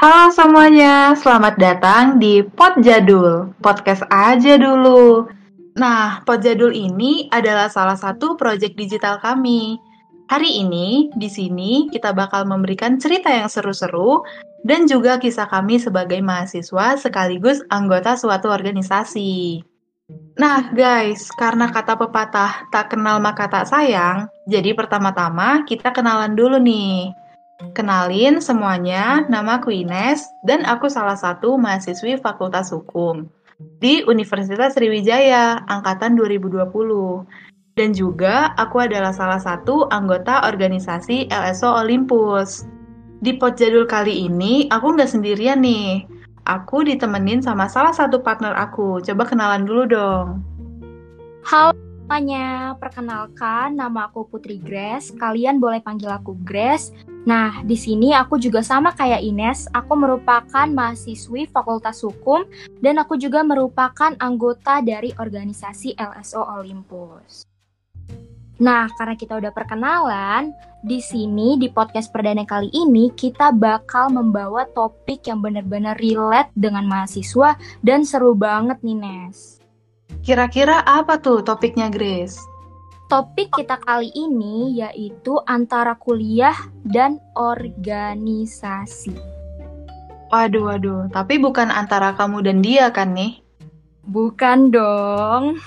Halo semuanya, selamat datang di Pot Jadul, podcast aja dulu. Nah, Pot Jadul ini adalah salah satu proyek digital kami. Hari ini, di sini kita bakal memberikan cerita yang seru-seru dan juga kisah kami sebagai mahasiswa sekaligus anggota suatu organisasi. Nah, guys, karena kata pepatah tak kenal maka tak sayang, jadi pertama-tama kita kenalan dulu nih. Kenalin semuanya, nama aku Ines dan aku salah satu mahasiswi Fakultas Hukum di Universitas Sriwijaya angkatan 2020. Dan juga aku adalah salah satu anggota organisasi LSO Olympus. Di pot jadul kali ini, aku nggak sendirian nih. Aku ditemenin sama salah satu partner aku. Coba kenalan dulu dong. Halo semuanya, perkenalkan nama aku Putri Grace. Kalian boleh panggil aku Grace. Nah, di sini aku juga sama kayak Ines. Aku merupakan mahasiswi Fakultas Hukum dan aku juga merupakan anggota dari organisasi LSO Olympus. Nah, karena kita udah perkenalan, di sini di podcast perdana kali ini kita bakal membawa topik yang benar-benar relate dengan mahasiswa dan seru banget nih Nes. Kira-kira apa tuh topiknya, Grace? Topik kita kali ini yaitu antara kuliah dan organisasi. Waduh, waduh. Tapi bukan antara kamu dan dia kan nih? Bukan dong.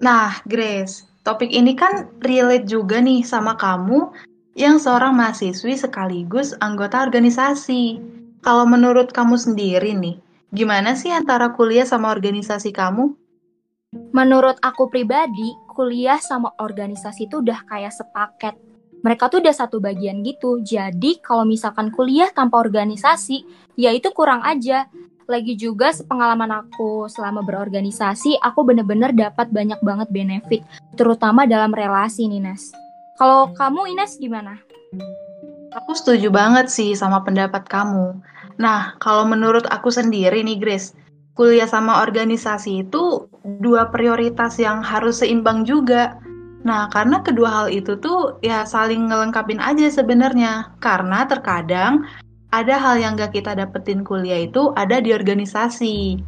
Nah, Grace, topik ini kan relate juga nih sama kamu yang seorang mahasiswi sekaligus anggota organisasi. Kalau menurut kamu sendiri nih, gimana sih antara kuliah sama organisasi kamu? Menurut aku pribadi, kuliah sama organisasi itu udah kayak sepaket. Mereka tuh udah satu bagian gitu. Jadi kalau misalkan kuliah tanpa organisasi, ya itu kurang aja. Lagi juga sepengalaman aku selama berorganisasi, aku bener-bener dapat banyak banget benefit, terutama dalam relasi nih Nes. Kalau kamu Ines gimana? Aku setuju banget sih sama pendapat kamu. Nah, kalau menurut aku sendiri nih Grace, kuliah sama organisasi itu dua prioritas yang harus seimbang juga. Nah, karena kedua hal itu tuh ya saling ngelengkapin aja sebenarnya. Karena terkadang ada hal yang gak kita dapetin kuliah itu ada di organisasi.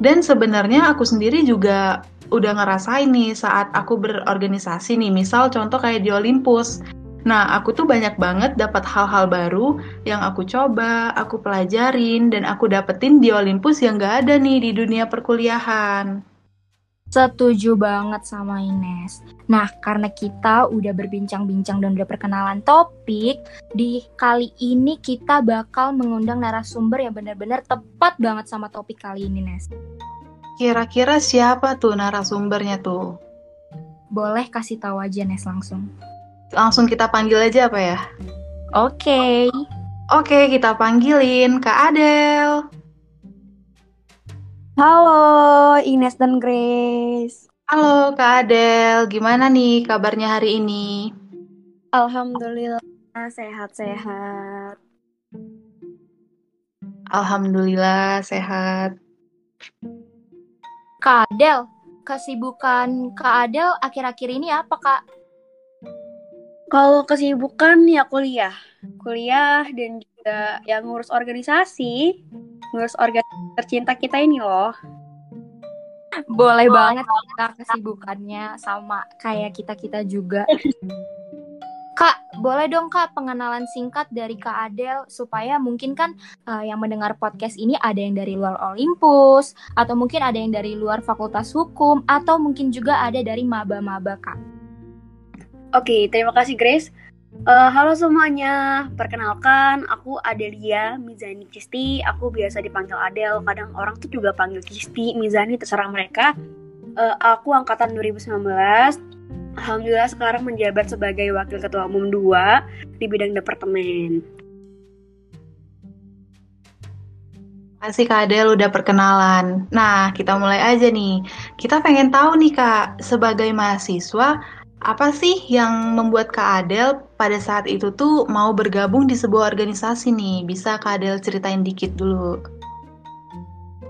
Dan sebenarnya aku sendiri juga udah ngerasain nih saat aku berorganisasi nih, misal contoh kayak di Olympus. Nah, aku tuh banyak banget dapat hal-hal baru yang aku coba, aku pelajarin, dan aku dapetin di Olympus yang gak ada nih di dunia perkuliahan. Setuju banget sama Ines. Nah, karena kita udah berbincang-bincang dan udah perkenalan topik, di kali ini kita bakal mengundang narasumber yang benar-benar tepat banget sama topik kali ini, Nes. Kira-kira siapa tuh narasumbernya tuh? Boleh kasih tahu aja, Nes, langsung langsung kita panggil aja apa ya? Oke. Okay. Oke, okay, kita panggilin Kak Adel. Halo, Ines dan Grace. Halo Kak Adel, gimana nih kabarnya hari ini? Alhamdulillah sehat-sehat. Alhamdulillah sehat. Kak Adel, kesibukan Kak Adel akhir-akhir ini apa Kak? Kalau kesibukan ya kuliah, kuliah dan juga yang ngurus organisasi, ngurus organisasi tercinta kita ini loh. Boleh banget kita kesibukannya sama kayak kita kita juga. Kak, boleh dong Kak pengenalan singkat dari Kak Adel supaya mungkin kan uh, yang mendengar podcast ini ada yang dari luar Olympus atau mungkin ada yang dari luar Fakultas Hukum atau mungkin juga ada dari maba-maba Kak. Oke, terima kasih Grace. Uh, halo semuanya, perkenalkan aku Adelia Mizani Kisti. Aku biasa dipanggil Adel, kadang orang tuh juga panggil Kisti, Mizani, terserah mereka. Uh, aku angkatan 2019. Alhamdulillah sekarang menjabat sebagai Wakil Ketua Umum 2 di bidang departemen. Masih Kak Adel udah perkenalan. Nah, kita mulai aja nih. Kita pengen tahu nih Kak, sebagai mahasiswa, apa sih yang membuat Kak Adel pada saat itu tuh mau bergabung di sebuah organisasi nih? Bisa Kak Adel ceritain dikit dulu.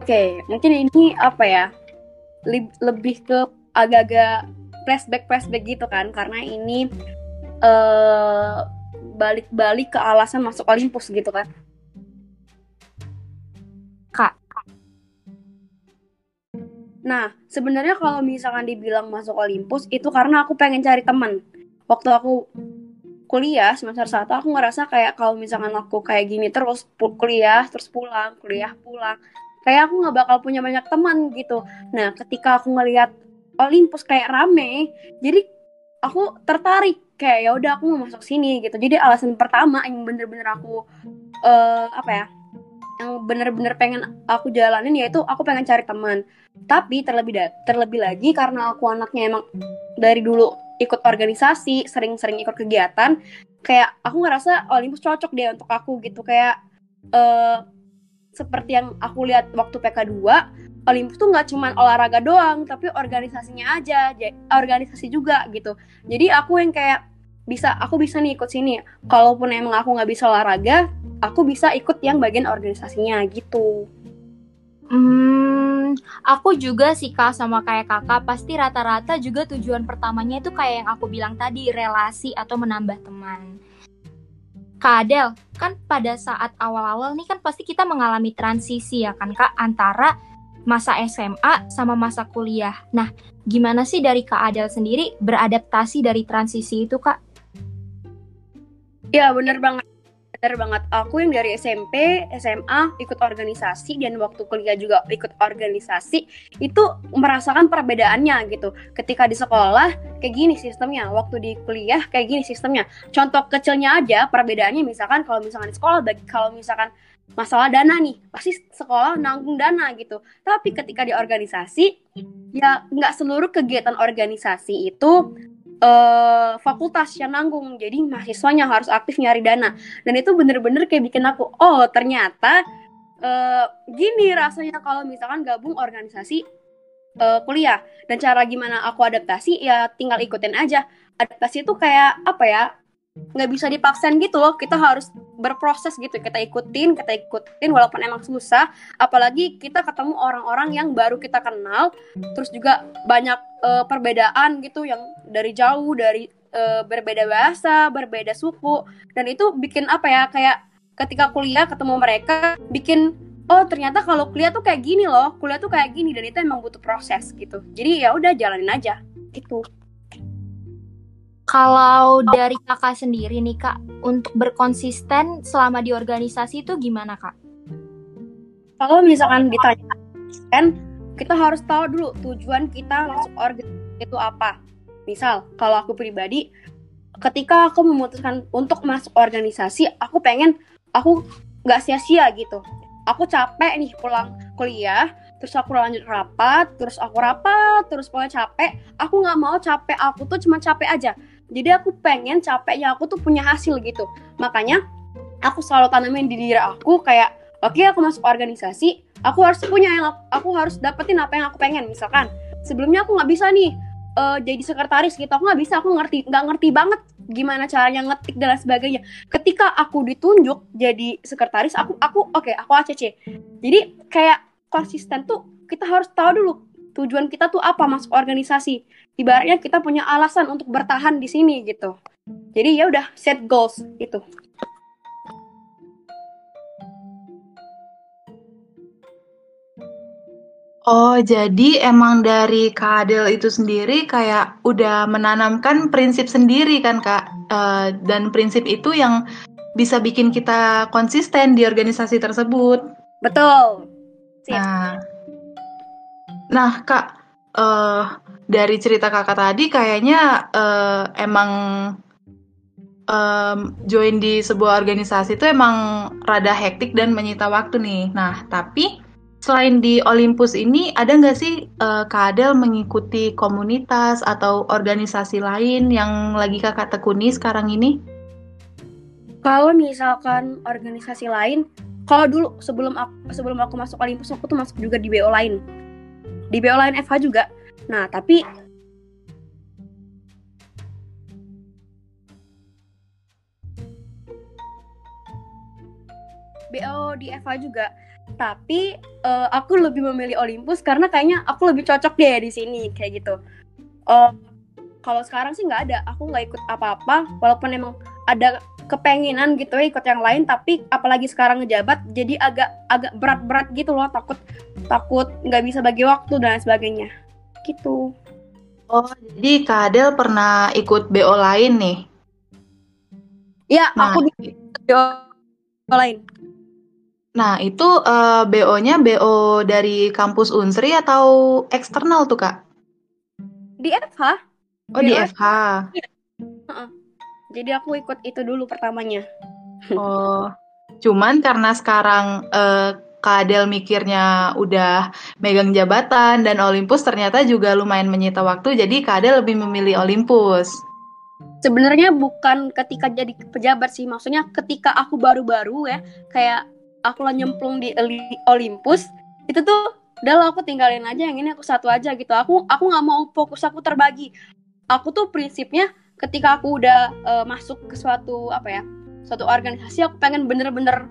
Oke, mungkin ini apa ya? lebih ke agak-agak flashback-flashback gitu kan, karena ini uh, balik-balik ke alasan masuk Olympus gitu kan. Nah, sebenarnya kalau misalkan dibilang masuk Olympus itu karena aku pengen cari teman. Waktu aku kuliah semester satu aku ngerasa kayak kalau misalkan aku kayak gini terus kuliah terus pulang kuliah pulang kayak aku nggak bakal punya banyak teman gitu. Nah ketika aku ngelihat Olympus kayak rame jadi aku tertarik kayak ya udah aku mau masuk sini gitu. Jadi alasan pertama yang bener-bener aku uh, apa ya yang bener-bener pengen aku jalanin yaitu aku pengen cari teman tapi terlebih terlebih lagi karena aku anaknya emang dari dulu ikut organisasi, sering-sering ikut kegiatan, kayak aku ngerasa Olympus cocok deh untuk aku gitu. Kayak uh, seperti yang aku lihat waktu PK2 Olympus tuh nggak cuma olahraga doang tapi organisasinya aja organisasi juga gitu. Jadi aku yang kayak bisa aku bisa nih ikut sini. Kalaupun emang aku nggak bisa olahraga aku bisa ikut yang bagian organisasinya gitu. Hmm, aku juga sih kak sama kayak kakak pasti rata-rata juga tujuan pertamanya itu kayak yang aku bilang tadi relasi atau menambah teman. Kak Adel, kan pada saat awal-awal nih kan pasti kita mengalami transisi ya kan kak antara masa SMA sama masa kuliah. Nah, gimana sih dari Kak Adel sendiri beradaptasi dari transisi itu kak? Ya bener banget bener banget. Aku yang dari SMP SMA ikut organisasi dan waktu kuliah juga ikut organisasi itu merasakan perbedaannya gitu. Ketika di sekolah kayak gini sistemnya. Waktu di kuliah kayak gini sistemnya. Contoh kecilnya aja perbedaannya misalkan kalau misalkan di sekolah bagi kalau misalkan masalah dana nih pasti sekolah nanggung dana gitu. Tapi ketika di organisasi ya nggak seluruh kegiatan organisasi itu uh, fakultas yang nanggung. Jadi mahasiswanya harus aktif nyari dana. Dan itu bener-bener kayak bikin aku oh ternyata uh, gini rasanya kalau misalkan gabung organisasi uh, kuliah. Dan cara gimana aku adaptasi ya tinggal ikutin aja. Adaptasi itu kayak apa ya nggak bisa dipaksain gitu loh. Kita harus berproses gitu. Kita ikutin kita ikutin walaupun emang susah. Apalagi kita ketemu orang-orang yang baru kita kenal. Terus juga banyak uh, perbedaan gitu yang dari jauh dari uh, berbeda bahasa berbeda suku. Dan itu bikin apa ya kayak ketika kuliah ketemu mereka bikin oh ternyata kalau kuliah tuh kayak gini loh. Kuliah tuh kayak gini. Dan itu emang butuh proses gitu. Jadi ya udah jalanin aja. Gitu kalau dari kakak sendiri nih kak, untuk berkonsisten selama di organisasi itu gimana kak? Kalau misalkan ditanya kan kita harus tahu dulu tujuan kita masuk organisasi itu apa. Misal kalau aku pribadi, ketika aku memutuskan untuk masuk organisasi, aku pengen aku nggak sia-sia gitu. Aku capek nih pulang kuliah, terus aku lanjut rapat, terus aku rapat, terus pokoknya capek. Aku nggak mau capek aku tuh cuma capek aja jadi aku pengen capeknya aku tuh punya hasil gitu. Makanya aku selalu tanamin di diri aku kayak oke okay, aku masuk organisasi aku harus punya yang aku harus dapetin apa yang aku pengen misalkan. Sebelumnya aku nggak bisa nih uh, jadi sekretaris gitu. Aku nggak bisa aku ngerti nggak ngerti banget gimana caranya ngetik dan sebagainya. Ketika aku ditunjuk jadi sekretaris aku aku oke okay, aku ACC jadi kayak konsisten tuh kita harus tahu dulu tujuan kita tuh apa masuk organisasi ibaratnya kita punya alasan untuk bertahan di sini gitu jadi ya udah set goals itu Oh, jadi emang dari Kak Adel itu sendiri kayak udah menanamkan prinsip sendiri kan Kak? Uh, dan prinsip itu yang bisa bikin kita konsisten di organisasi tersebut. Betul. Siap. Nah, nah Kak, uh, dari cerita kakak tadi kayaknya uh, emang um, join di sebuah organisasi itu emang rada hektik dan menyita waktu nih. Nah, tapi selain di Olympus ini, ada nggak sih uh, Kak Adel mengikuti komunitas atau organisasi lain yang lagi kakak tekuni sekarang ini? Kalau misalkan organisasi lain, kalau dulu sebelum aku sebelum aku masuk Olympus, aku tuh masuk juga di BO lain. Di BO lain FH juga Nah, tapi BO di Eva juga. Tapi uh, aku lebih memilih Olympus karena kayaknya aku lebih cocok deh di sini kayak gitu. Uh, kalau sekarang sih nggak ada, aku nggak ikut apa-apa. Walaupun emang ada kepenginan gitu ya ikut yang lain tapi apalagi sekarang ngejabat jadi agak agak berat-berat gitu loh takut takut nggak bisa bagi waktu dan sebagainya gitu Oh, jadi Kak Adel pernah ikut BO lain nih? ya Nah, aku di BO lain nah itu eh, BO-nya BO dari kampus Unsri atau eksternal tuh Kak? di FH Oh, di BO. FH. jadi aku ikut itu dulu pertamanya Oh, cuman karena sekarang eh, Kak Adel mikirnya udah megang jabatan dan Olympus ternyata juga lumayan menyita waktu, jadi Kak Adel lebih memilih Olympus. sebenarnya bukan ketika jadi pejabat sih maksudnya ketika aku baru-baru ya kayak aku lah nyemplung di Olympus itu tuh udah lah aku tinggalin aja yang ini aku satu aja gitu aku aku nggak mau fokus aku terbagi aku tuh prinsipnya ketika aku udah eh, masuk ke suatu apa ya suatu organisasi aku pengen bener-bener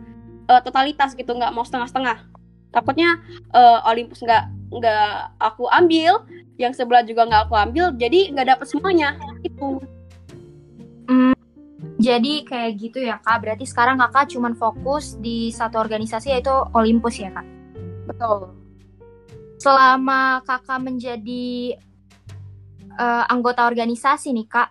eh, totalitas gitu nggak mau setengah-setengah takutnya eh, Olympus nggak nggak aku ambil yang sebelah juga nggak aku ambil jadi nggak dapet semuanya itu Hmm, jadi kayak gitu ya kak. Berarti sekarang kakak cuman fokus di satu organisasi yaitu Olympus ya kak. betul Selama kakak menjadi eh, anggota organisasi nih kak,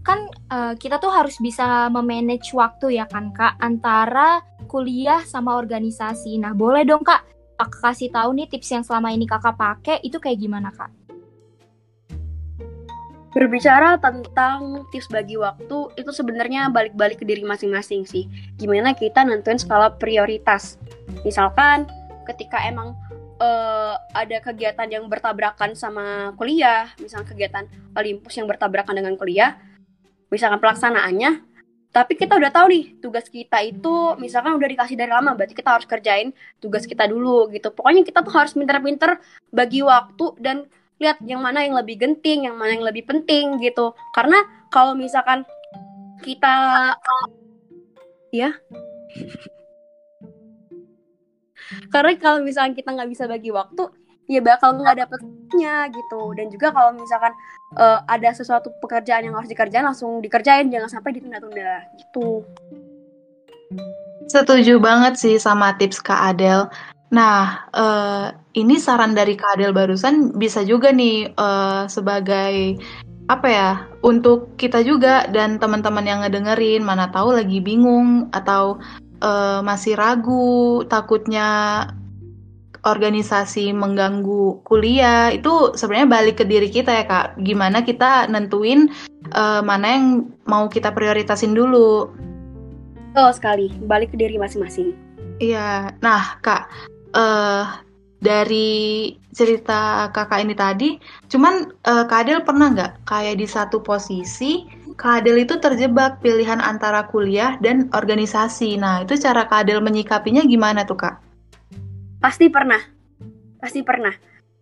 kan eh, kita tuh harus bisa memanage waktu ya kan kak antara kuliah sama organisasi. Nah boleh dong kak, kakak kasih tahu nih tips yang selama ini kakak pakai itu kayak gimana kak? Berbicara tentang tips bagi waktu, itu sebenarnya balik-balik ke diri masing-masing sih. Gimana kita nentuin skala prioritas. Misalkan ketika emang eh, ada kegiatan yang bertabrakan sama kuliah, misalkan kegiatan Olympus yang bertabrakan dengan kuliah, misalkan pelaksanaannya, tapi kita udah tahu nih tugas kita itu misalkan udah dikasih dari lama, berarti kita harus kerjain tugas kita dulu gitu. Pokoknya kita tuh harus pinter-pinter bagi waktu dan lihat yang mana yang lebih genting, yang mana yang lebih penting gitu. Karena kalau misalkan kita ya karena kalau misalkan kita nggak bisa bagi waktu ya bakal nggak dapetnya gitu dan juga kalau misalkan eh, ada sesuatu pekerjaan yang harus dikerjain langsung dikerjain jangan sampai ditunda-tunda gitu Setuju banget sih sama tips Kak Adel. Nah, eh, ini saran dari Kak Adel barusan bisa juga nih eh, sebagai apa ya untuk kita juga dan teman-teman yang ngedengerin mana tahu lagi bingung atau eh, masih ragu takutnya organisasi mengganggu kuliah itu sebenarnya balik ke diri kita ya Kak. Gimana kita nentuin eh, mana yang mau kita prioritasin dulu. betul sekali balik ke diri masing-masing Iya, nah Kak, eh dari cerita kakak ini tadi, cuman eh, Kak Adel pernah nggak kayak di satu posisi Kak Adel itu terjebak pilihan antara kuliah dan organisasi. Nah, itu cara Kak Adel menyikapinya gimana tuh Kak? Pasti pernah. Pasti pernah.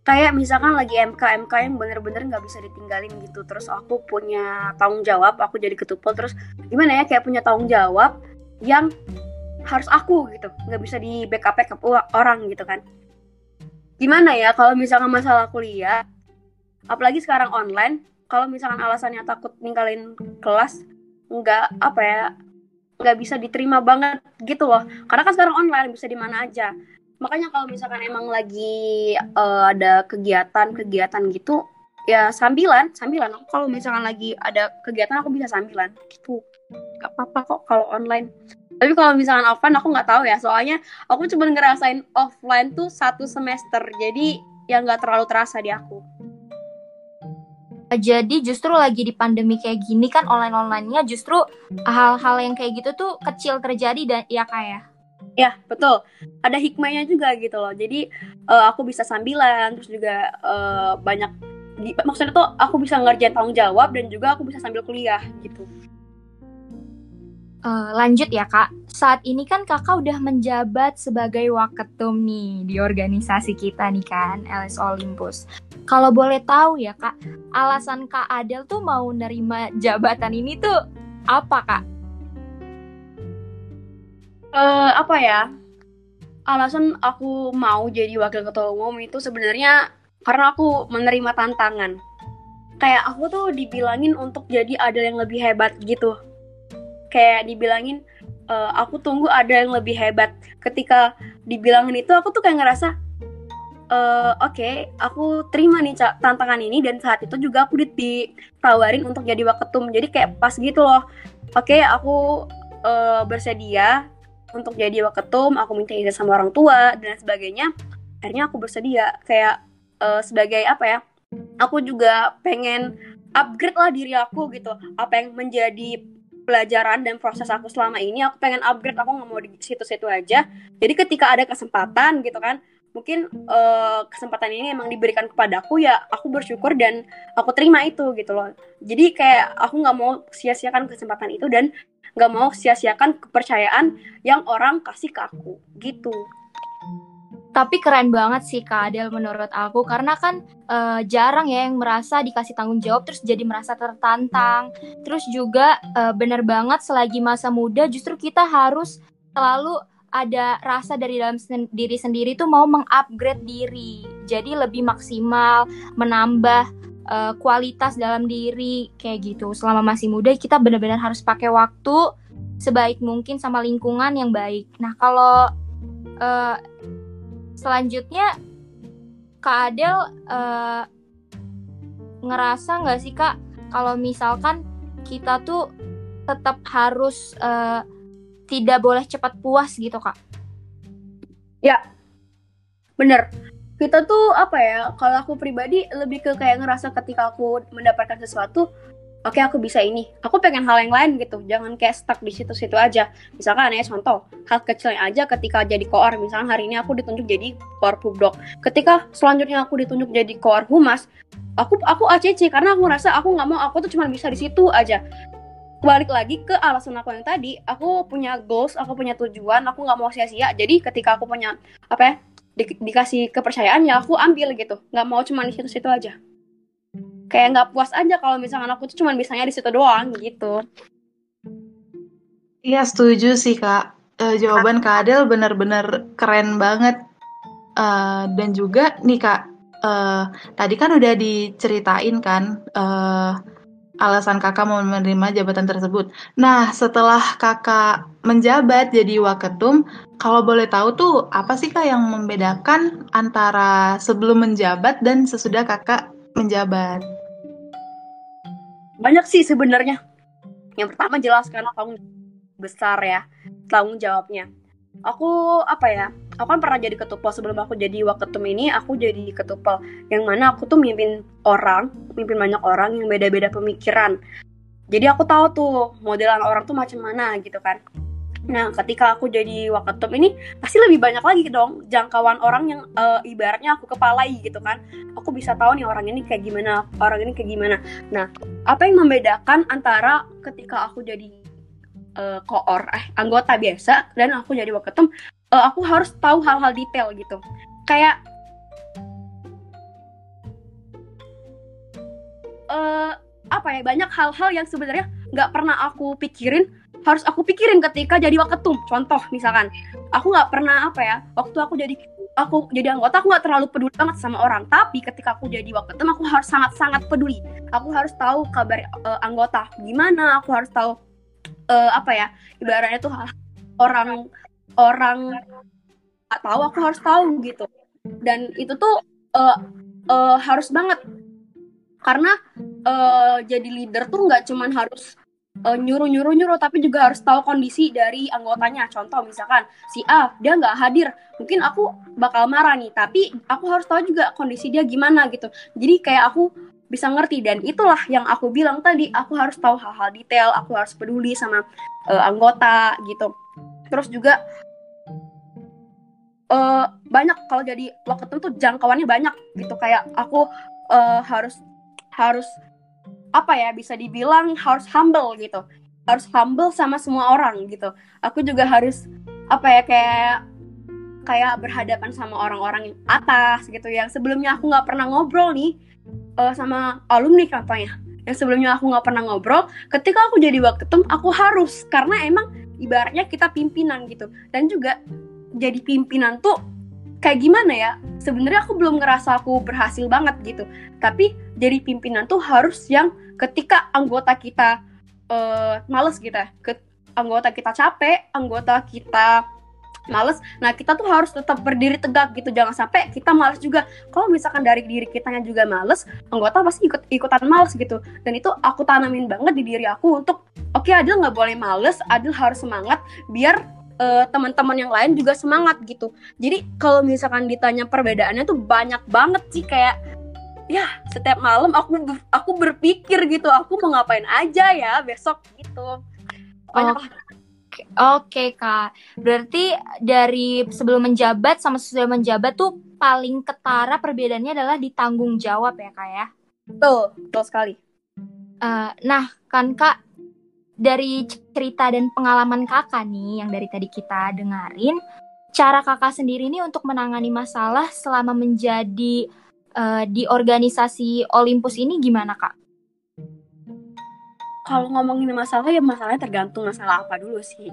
Kayak misalkan lagi MK MK yang bener-bener nggak bisa ditinggalin gitu. Terus aku punya tanggung jawab aku jadi ketupel terus gimana ya kayak punya tanggung jawab yang harus aku gitu. Nggak bisa di backup backup orang gitu kan. Gimana ya kalau misalkan masalah kuliah apalagi sekarang online kalau misalkan alasannya takut ninggalin kelas nggak apa ya nggak bisa diterima banget gitu loh. Karena kan sekarang online bisa di mana aja makanya kalau misalkan emang lagi eh, ada kegiatan-kegiatan gitu ya sambilan sambilan. Aku kalau misalkan lagi ada kegiatan aku bisa sambilan. Gitu. Gak apa-apa kok kalau online. Tapi kalau misalkan offline aku nggak tahu ya. Soalnya aku cuma ngerasain offline tuh satu semester. Jadi ya nggak terlalu terasa di aku. Jadi justru lagi di pandemi kayak gini kan online-onlinenya justru hal-hal yang kayak gitu tuh kecil terjadi dan ya kayak ya betul ada hikmahnya juga gitu loh jadi eh, aku bisa sambilan terus juga eh, banyak maksudnya tuh aku bisa ngerjain tanggung jawab dan juga aku bisa sambil kuliah gitu Eh, lanjut ya kak. Saat ini kan kakak udah menjabat sebagai waketum nih di organisasi kita nih kan, LS Olympus. Kalau boleh tahu ya kak, alasan kak Adel tuh mau nerima jabatan ini tuh apa kak? Eh apa ya? Alasan aku mau jadi wakil ketua umum itu sebenarnya karena aku menerima tantangan. Kayak aku tuh dibilangin untuk jadi ada yang lebih hebat gitu. Kayak dibilangin e, aku tunggu ada yang lebih hebat. Ketika dibilangin itu aku tuh kayak ngerasa uh, oke okay, aku terima nih tantangan ini dan saat itu juga aku ditawarin untuk jadi waketum jadi kayak pas gitu loh. Oke okay, aku uh, bersedia untuk jadi waketum aku minta izin sama orang tua dan sebagainya akhirnya aku bersedia. Kayak uh, sebagai apa ya aku juga pengen upgrade lah diri aku gitu. Apa yang menjadi pelajaran dan proses aku selama ini aku pengen upgrade aku nggak mau di situ-situ aja. Jadi ketika ada kesempatan gitu kan mungkin uh, kesempatan ini emang diberikan kepadaku ya aku bersyukur dan aku terima itu gitu loh. Jadi kayak aku nggak mau sia-siakan kesempatan itu dan nggak mau sia-siakan kepercayaan yang orang kasih ke aku gitu tapi keren banget sih Kak Adel menurut aku karena kan uh, jarang ya yang merasa dikasih tanggung jawab terus jadi merasa tertantang. Terus juga uh, bener banget selagi masa muda justru kita harus selalu ada rasa dari dalam sen diri sendiri tuh mau mengupgrade diri. Jadi lebih maksimal, menambah uh, kualitas dalam diri kayak gitu. Selama masih muda kita benar-benar harus pakai waktu sebaik mungkin sama lingkungan yang baik. Nah, kalau uh, selanjutnya Kak Adel uh, ngerasa nggak sih Kak kalau misalkan kita tuh tetap harus uh, tidak boleh cepat puas gitu kak ya bener kita tuh apa ya kalau aku pribadi lebih ke kayak ngerasa ketika aku mendapatkan sesuatu oke okay, aku bisa ini. Aku pengen hal yang lain gitu jangan kayak stuck di situ-situ aja. Misalkan ya contoh hal kecilnya aja ketika jadi koor misalnya hari ini aku ditunjuk jadi koor pubdok ketika selanjutnya aku ditunjuk jadi koor humas aku aku ACC karena aku ngerasa aku nggak mau aku tuh cuma bisa di situ aja. Balik lagi ke alasan aku yang tadi aku punya goals aku punya tujuan aku nggak mau sia-sia. Jadi ketika aku punya apa ya di, dikasih kepercayaan ya aku ambil gitu. Nggak mau cuma di situ-situ aja. Kayak nggak puas aja kalau misalnya aku tuh cuma bisanya di situ doang gitu. Iya setuju sih kak. Uh, jawaban kak Adel bener-bener keren banget. Uh, dan juga nih kak uh, tadi kan udah diceritain kan uh, alasan kakak mau menerima jabatan tersebut. Nah, setelah kakak menjabat jadi waketum, kalau boleh tahu tuh apa sih kak yang membedakan antara sebelum menjabat dan sesudah kakak menjabat? Banyak sih sebenarnya. Yang pertama jelaskan tanggung besar ya, tanggung jawabnya. Aku apa ya? Aku kan pernah jadi ketupel. Sebelum aku jadi waketum ini aku jadi ketupel. Yang mana aku tuh mimpin orang mimpin banyak orang yang beda-beda pemikiran. Jadi aku tahu tuh modelan orang tuh macam mana gitu kan. Nah ketika aku jadi waketum ini pasti lebih banyak lagi dong jangkauan orang yang uh, ibaratnya aku kepalai gitu kan. Aku bisa tahu nih orang ini kayak gimana orang ini kayak gimana. Nah apa yang membedakan antara ketika aku jadi uh, koor eh anggota biasa dan aku jadi waketum uh, aku harus tahu hal-hal detail gitu. Kayak uh, apa ya banyak hal-hal yang sebenarnya nggak pernah aku pikirin harus aku pikirin ketika jadi waketum. Contoh misalkan aku nggak pernah apa ya waktu aku jadi aku jadi anggota aku nggak terlalu peduli banget sama orang. Tapi ketika aku jadi waketum aku harus sangat sangat peduli. Aku harus tahu kabar uh, anggota gimana aku harus tahu uh, apa ya ibaratnya tuh orang orang nggak tahu aku harus tahu gitu. Dan itu tuh uh, uh, harus banget. Karena uh, jadi leader tuh nggak cuman harus uh, nyuruh nyuruh nyuruh tapi juga harus tahu kondisi dari anggotanya. Contoh misalkan si A dia nggak hadir. Mungkin aku bakal marah nih tapi aku harus tahu juga kondisi dia gimana gitu. Jadi kayak aku bisa ngerti dan itulah yang aku bilang tadi aku harus tahu hal-hal detail aku harus peduli sama uh, anggota gitu. Terus juga uh, banyak. Kalau jadi waketum tuh jangkauannya banyak gitu. Kayak aku uh, harus harus apa ya bisa dibilang harus humble gitu. Harus humble sama semua orang gitu. Aku juga harus apa ya kayak kayak berhadapan sama orang-orang atas gitu. Yang sebelumnya aku nggak pernah ngobrol nih uh, sama alumni contohnya. Yang sebelumnya aku nggak pernah ngobrol ketika aku jadi waketum aku harus. Karena emang ibaratnya kita pimpinan gitu. Dan juga jadi pimpinan tuh kayak gimana ya sebenarnya aku belum ngerasa aku berhasil banget gitu tapi jadi pimpinan tuh harus yang ketika anggota kita uh, males gitu ya, anggota kita capek, anggota kita males. Nah, kita tuh harus tetap berdiri tegak gitu. Jangan sampai kita males juga. Kalau misalkan dari diri kitanya juga males, anggota pasti ikut ikutan males gitu. Dan itu aku tanamin banget di diri aku untuk oke okay, Adil nggak boleh males, Adil harus semangat biar uh, teman-teman yang lain juga semangat gitu. Jadi kalau misalkan ditanya perbedaannya tuh banyak banget sih kayak ya setiap malam aku aku berpikir gitu aku mau ngapain aja ya besok gitu. Banyak oh. Oke kak, berarti dari sebelum menjabat sama sesudah menjabat tuh paling ketara perbedaannya adalah di tanggung jawab ya kak ya? Betul, betul sekali. Uh, nah kan kak, dari cerita dan pengalaman kakak nih yang dari tadi kita dengerin, cara kakak sendiri nih untuk menangani masalah selama menjadi uh, di organisasi Olympus ini gimana kak? kalau ngomongin masalah ya masalahnya tergantung masalah apa dulu sih.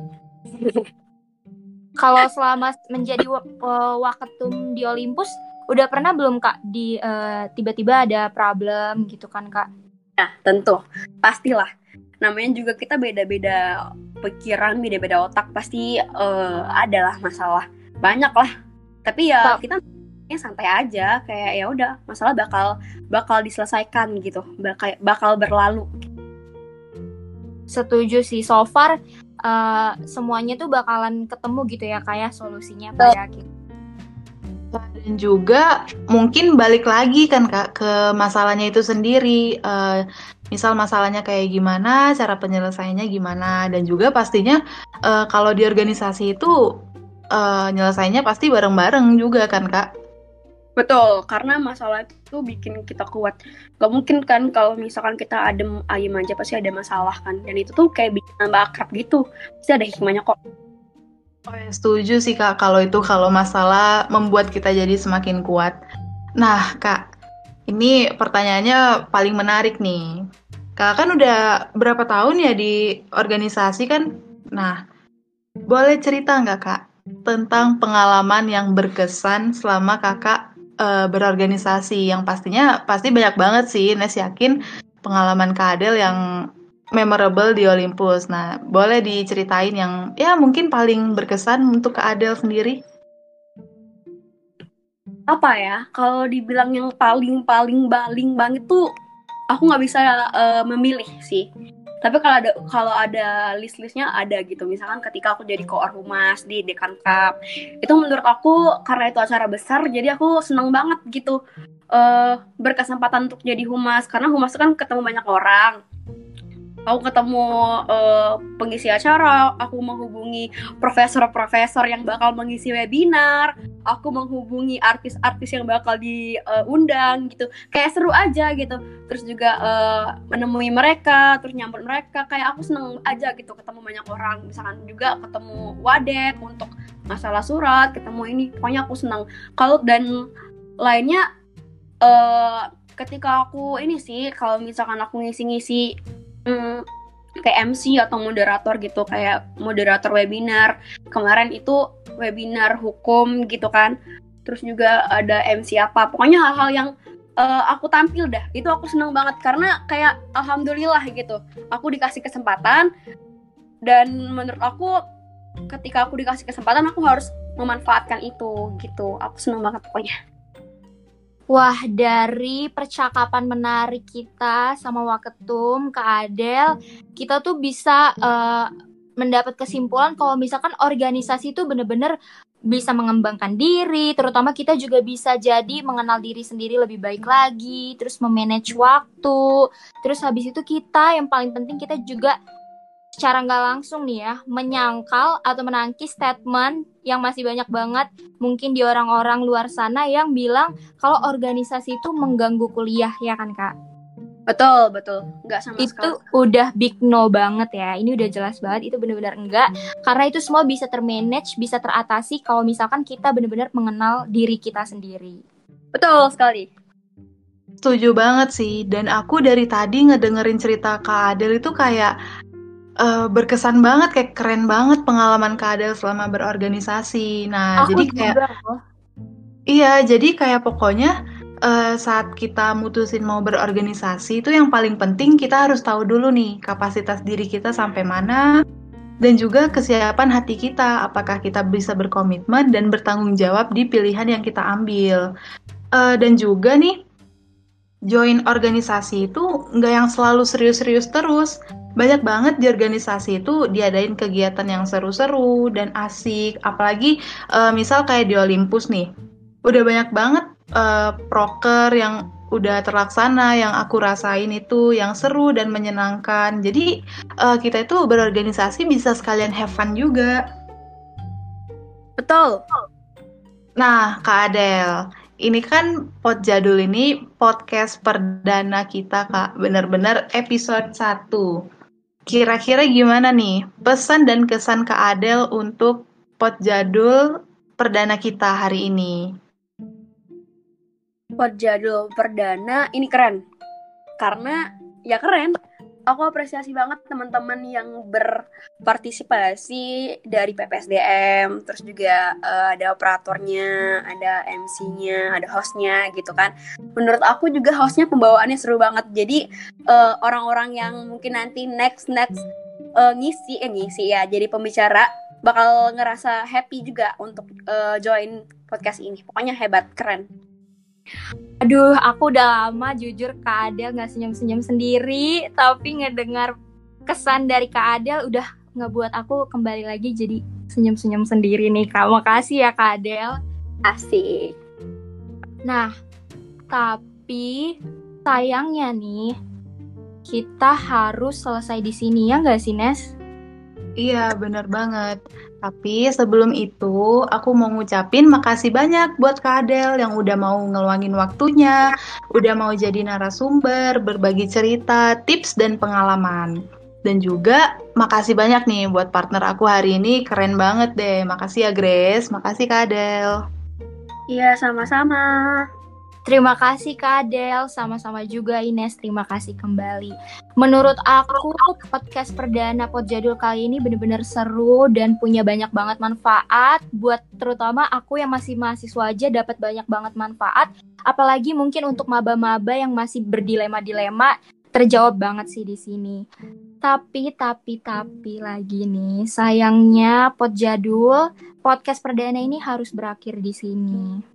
kalau selama menjadi waketum di Olympus udah pernah belum kak di uh, tiba-tiba ada problem gitu kan kak? Nah tentu pastilah. Namanya juga kita beda-beda pikiran, beda-beda otak pasti uh, adalah masalah. Banyak lah. Tapi ya kita ya santai aja. Kayak ya udah masalah bakal bakal diselesaikan gitu. Bakal bakal berlalu. Setuju sih. So far uh, semuanya tuh bakalan ketemu gitu ya kayak ya, solusinya pada akhir. Dan juga mungkin balik lagi kan kak ke masalahnya itu sendiri. Uh, misal masalahnya kayak gimana cara penyelesaiannya gimana dan juga pastinya uh, kalau di organisasi itu uh, nyelesainya pasti bareng-bareng juga kan kak Betul, karena masalah itu bikin kita kuat. Gak mungkin kan kalau misalkan kita adem ayem aja pasti ada masalah kan. Dan itu tuh kayak bikin nambah akrab gitu. Pasti ada hikmahnya kok. Oh ya, setuju sih kak kalau itu kalau masalah membuat kita jadi semakin kuat. Nah kak, ini pertanyaannya paling menarik nih. Kak kan udah berapa tahun ya di organisasi kan? Nah, boleh cerita nggak kak tentang pengalaman yang berkesan selama kakak uh, berorganisasi yang pastinya pasti banyak banget sih Nes yakin pengalaman Kak Adel yang memorable di Olympus. Nah, boleh diceritain yang ya mungkin paling berkesan untuk Kak Adel sendiri? Apa ya? Kalau dibilang yang paling paling paling banget tuh aku nggak bisa uh, memilih sih. Tapi kalau ada kalau ada list-listnya ada gitu. Misalkan ketika aku jadi koor humas di Dekan Cup itu menurut aku karena itu acara besar jadi aku seneng banget gitu. Uh, berkesempatan untuk jadi humas. Karena humas itu kan ketemu banyak orang aku ketemu uh, pengisi acara, aku menghubungi profesor-profesor yang bakal mengisi webinar, aku menghubungi artis-artis yang bakal diundang uh, gitu. Kayak seru aja gitu. Terus juga uh, menemui mereka, terus nyambut mereka. Kayak aku seneng aja gitu ketemu banyak orang. Misalkan juga ketemu Wadek untuk masalah surat, ketemu ini. Pokoknya aku seneng. Kalau dan lainnya uh, ketika aku ini sih kalau misalkan aku ngisi-ngisi hmm, kayak MC atau moderator gitu kayak moderator webinar. Kemarin itu webinar hukum gitu kan. Terus juga ada MC apa. Pokoknya hal-hal yang uh, aku tampil dah. Itu aku seneng banget karena kayak alhamdulillah gitu. Aku dikasih kesempatan dan menurut aku ketika aku dikasih kesempatan aku harus memanfaatkan itu gitu. Aku seneng banget pokoknya Wah, dari percakapan menarik kita sama Waketum, Kak Adel, kita tuh bisa uh, mendapat kesimpulan kalau misalkan organisasi itu bener-bener bisa mengembangkan diri, terutama kita juga bisa jadi mengenal diri sendiri lebih baik lagi, terus memanage waktu, terus habis itu kita yang paling penting kita juga secara nggak langsung nih ya menyangkal atau menangkis statement yang masih banyak banget mungkin di orang-orang luar sana yang bilang kalau organisasi itu mengganggu kuliah ya kan kak? Betul betul nggak sama itu sekali. udah big no banget ya ini udah jelas banget itu benar-benar enggak karena itu semua bisa termanage bisa teratasi kalau misalkan kita benar-benar mengenal diri kita sendiri. Betul sekali. Setuju banget sih dan aku dari tadi ngedengerin cerita Kak Adel itu kayak uh, berkesan banget kayak keren banget pengalaman Kak Adel selama berorganisasi. Nah, Aku jadi kayak Iya, jadi kayak pokoknya uh, saat kita mutusin mau berorganisasi itu yang paling penting kita harus tahu dulu nih kapasitas diri kita sampai mana, dan juga kesiapan hati kita, apakah kita bisa berkomitmen dan bertanggung jawab di pilihan yang kita ambil. Uh, dan juga nih, join organisasi itu nggak yang selalu serius-serius terus. Banyak banget di organisasi itu diadain kegiatan yang seru-seru dan asik, apalagi uh, misal kayak di Olympus nih. Udah banyak banget uh, proker yang udah terlaksana yang aku rasain itu yang seru dan menyenangkan. Jadi uh, kita itu berorganisasi bisa sekalian have fun juga. Betul. Nah, Kak Adel, ini kan Pot Jadul ini podcast perdana kita, Kak. Bener-bener episode 1. Kira-kira gimana nih pesan dan kesan Kak Adel untuk Pot Jadul perdana kita hari ini? Pot jadul perdana ini keren karena ya keren aku apresiasi banget teman-teman yang berpartisipasi dari PPSDM, terus juga uh, ada operatornya, ada MC-nya, ada hostnya gitu kan. Menurut aku juga hostnya pembawaannya seru banget. Jadi uh, orang-orang yang mungkin nanti next next uh, ngisi, eh ngisi ya, jadi pembicara bakal ngerasa happy juga untuk uh, join podcast ini. Pokoknya hebat, keren. Aduh, aku udah lama jujur Kak Adel nggak senyum-senyum sendiri, tapi ngedengar kesan dari Kak Adel udah ngebuat aku kembali lagi jadi senyum-senyum sendiri nih Kak. Makasih ya Kak Adel. Asik. Nah, tapi sayangnya nih kita harus selesai di sini ya nggak sih Nes? Iya, bener banget. Tapi sebelum itu, aku mau ngucapin makasih banyak buat Kak Adel yang udah mau ngeluangin waktunya, udah mau jadi narasumber, berbagi cerita, tips, dan pengalaman. Dan juga makasih banyak nih buat partner aku hari ini, keren banget deh. Makasih ya Grace, makasih Kak Adel. Iya, sama-sama. Terima kasih Kak Adel, sama-sama juga Ines, terima kasih kembali. Menurut aku, podcast perdana Pot Jadul kali ini bener-bener seru dan punya banyak banget manfaat. Buat terutama aku yang masih mahasiswa aja dapat banyak banget manfaat, apalagi mungkin untuk maba-maba yang masih berdilema-dilema terjawab banget sih di sini. Tapi, tapi, tapi lagi nih, sayangnya Pot Jadul, podcast perdana ini harus berakhir di sini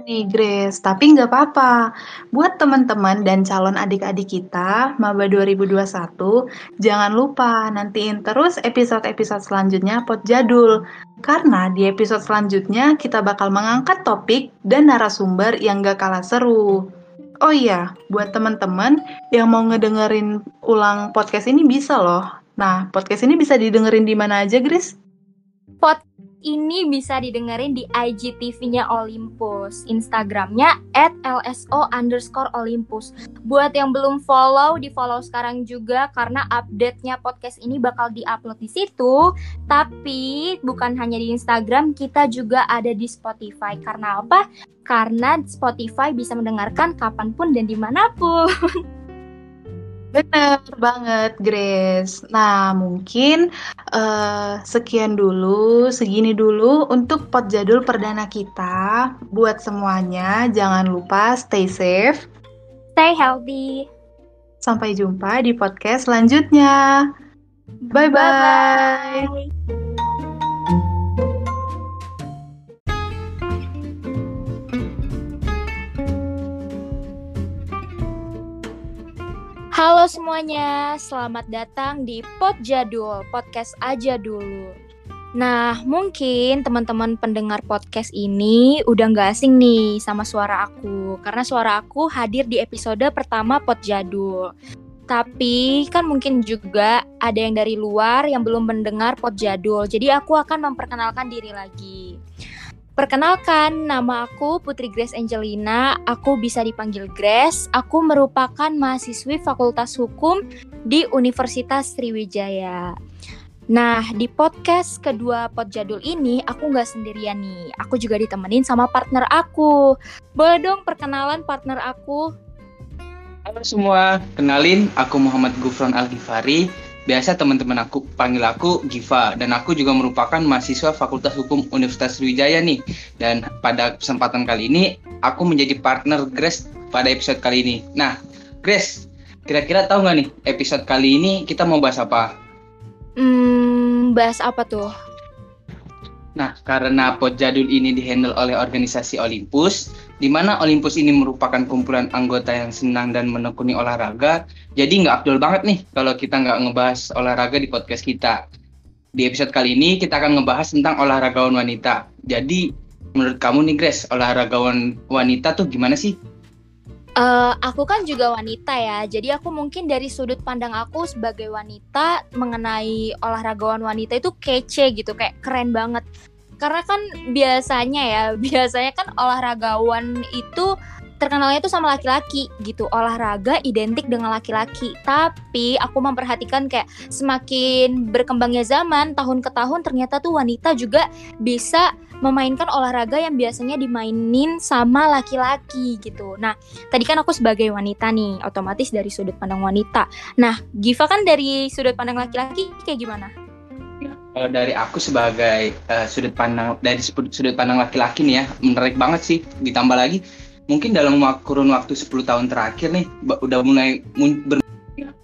nih Grace, tapi nggak apa-apa. Buat teman-teman dan calon adik-adik kita, Maba 2021, jangan lupa nantiin terus episode-episode selanjutnya Pot Jadul. Karena di episode selanjutnya kita bakal mengangkat topik dan narasumber yang gak kalah seru. Oh iya, buat teman-teman yang mau ngedengerin ulang podcast ini bisa loh. Nah, podcast ini bisa didengerin di mana aja, Grace? Pod ini bisa didengerin di IGTV-nya Olympus, Instagramnya at lso underscore Olympus. Buat yang belum follow, di follow sekarang juga karena update-nya podcast ini bakal di-upload di situ. Tapi bukan hanya di Instagram, kita juga ada di Spotify. Karena apa? Karena Spotify bisa mendengarkan kapan pun dan di mana pun. Bener banget, Grace. Nah, mungkin uh, sekian dulu, segini dulu untuk pot jadul perdana kita. Buat semuanya, jangan lupa stay safe, stay healthy. Sampai jumpa di podcast selanjutnya. Bye-bye. Halo semuanya, selamat datang di Pod Jadul, podcast aja dulu. Nah, mungkin teman-teman pendengar podcast ini udah gak asing nih sama suara aku, karena suara aku hadir di episode pertama Pod Jadul. Tapi kan mungkin juga ada yang dari luar yang belum mendengar Pod Jadul, jadi aku akan memperkenalkan diri lagi. Perkenalkan, nama aku Putri Grace Angelina. Aku bisa dipanggil Grace. Aku merupakan mahasiswi Fakultas Hukum di Universitas Sriwijaya. Nah, di podcast kedua Pot Jadul ini, aku nggak sendirian nih. Aku juga ditemenin sama partner aku. Boleh dong perkenalan partner aku? Halo semua, kenalin aku Muhammad Gufron Al-Ghifari Biasa teman-teman aku panggil aku Giva dan aku juga merupakan mahasiswa Fakultas Hukum Universitas Sriwijaya nih. Dan pada kesempatan kali ini aku menjadi partner Grace pada episode kali ini. Nah, Grace, kira-kira tahu nggak nih episode kali ini kita mau bahas apa? Hmm, bahas apa tuh? Nah, karena pot jadul ini dihandle oleh organisasi Olympus, di mana Olympus ini merupakan kumpulan anggota yang senang dan menekuni olahraga, jadi nggak abdul banget nih kalau kita nggak ngebahas olahraga di podcast kita. Di episode kali ini kita akan ngebahas tentang olahragawan wanita. Jadi, menurut kamu nih Grace, olahragawan wanita tuh gimana sih? Uh, aku kan juga wanita ya, jadi aku mungkin dari sudut pandang aku sebagai wanita mengenai olahragawan wanita itu kece gitu, kayak keren banget. Karena kan biasanya ya, biasanya kan olahragawan itu terkenalnya itu sama laki-laki gitu olahraga identik dengan laki-laki tapi aku memperhatikan kayak semakin berkembangnya zaman tahun ke tahun ternyata tuh wanita juga bisa memainkan olahraga yang biasanya dimainin sama laki-laki gitu. Nah, tadi kan aku sebagai wanita nih, otomatis dari sudut pandang wanita. Nah, Giva kan dari sudut pandang laki-laki kayak gimana? Kalau dari aku sebagai uh, sudut pandang dari sudut pandang laki-laki nih ya, menarik banget sih. Ditambah lagi mungkin dalam kurun waktu 10 tahun terakhir nih udah mulai ber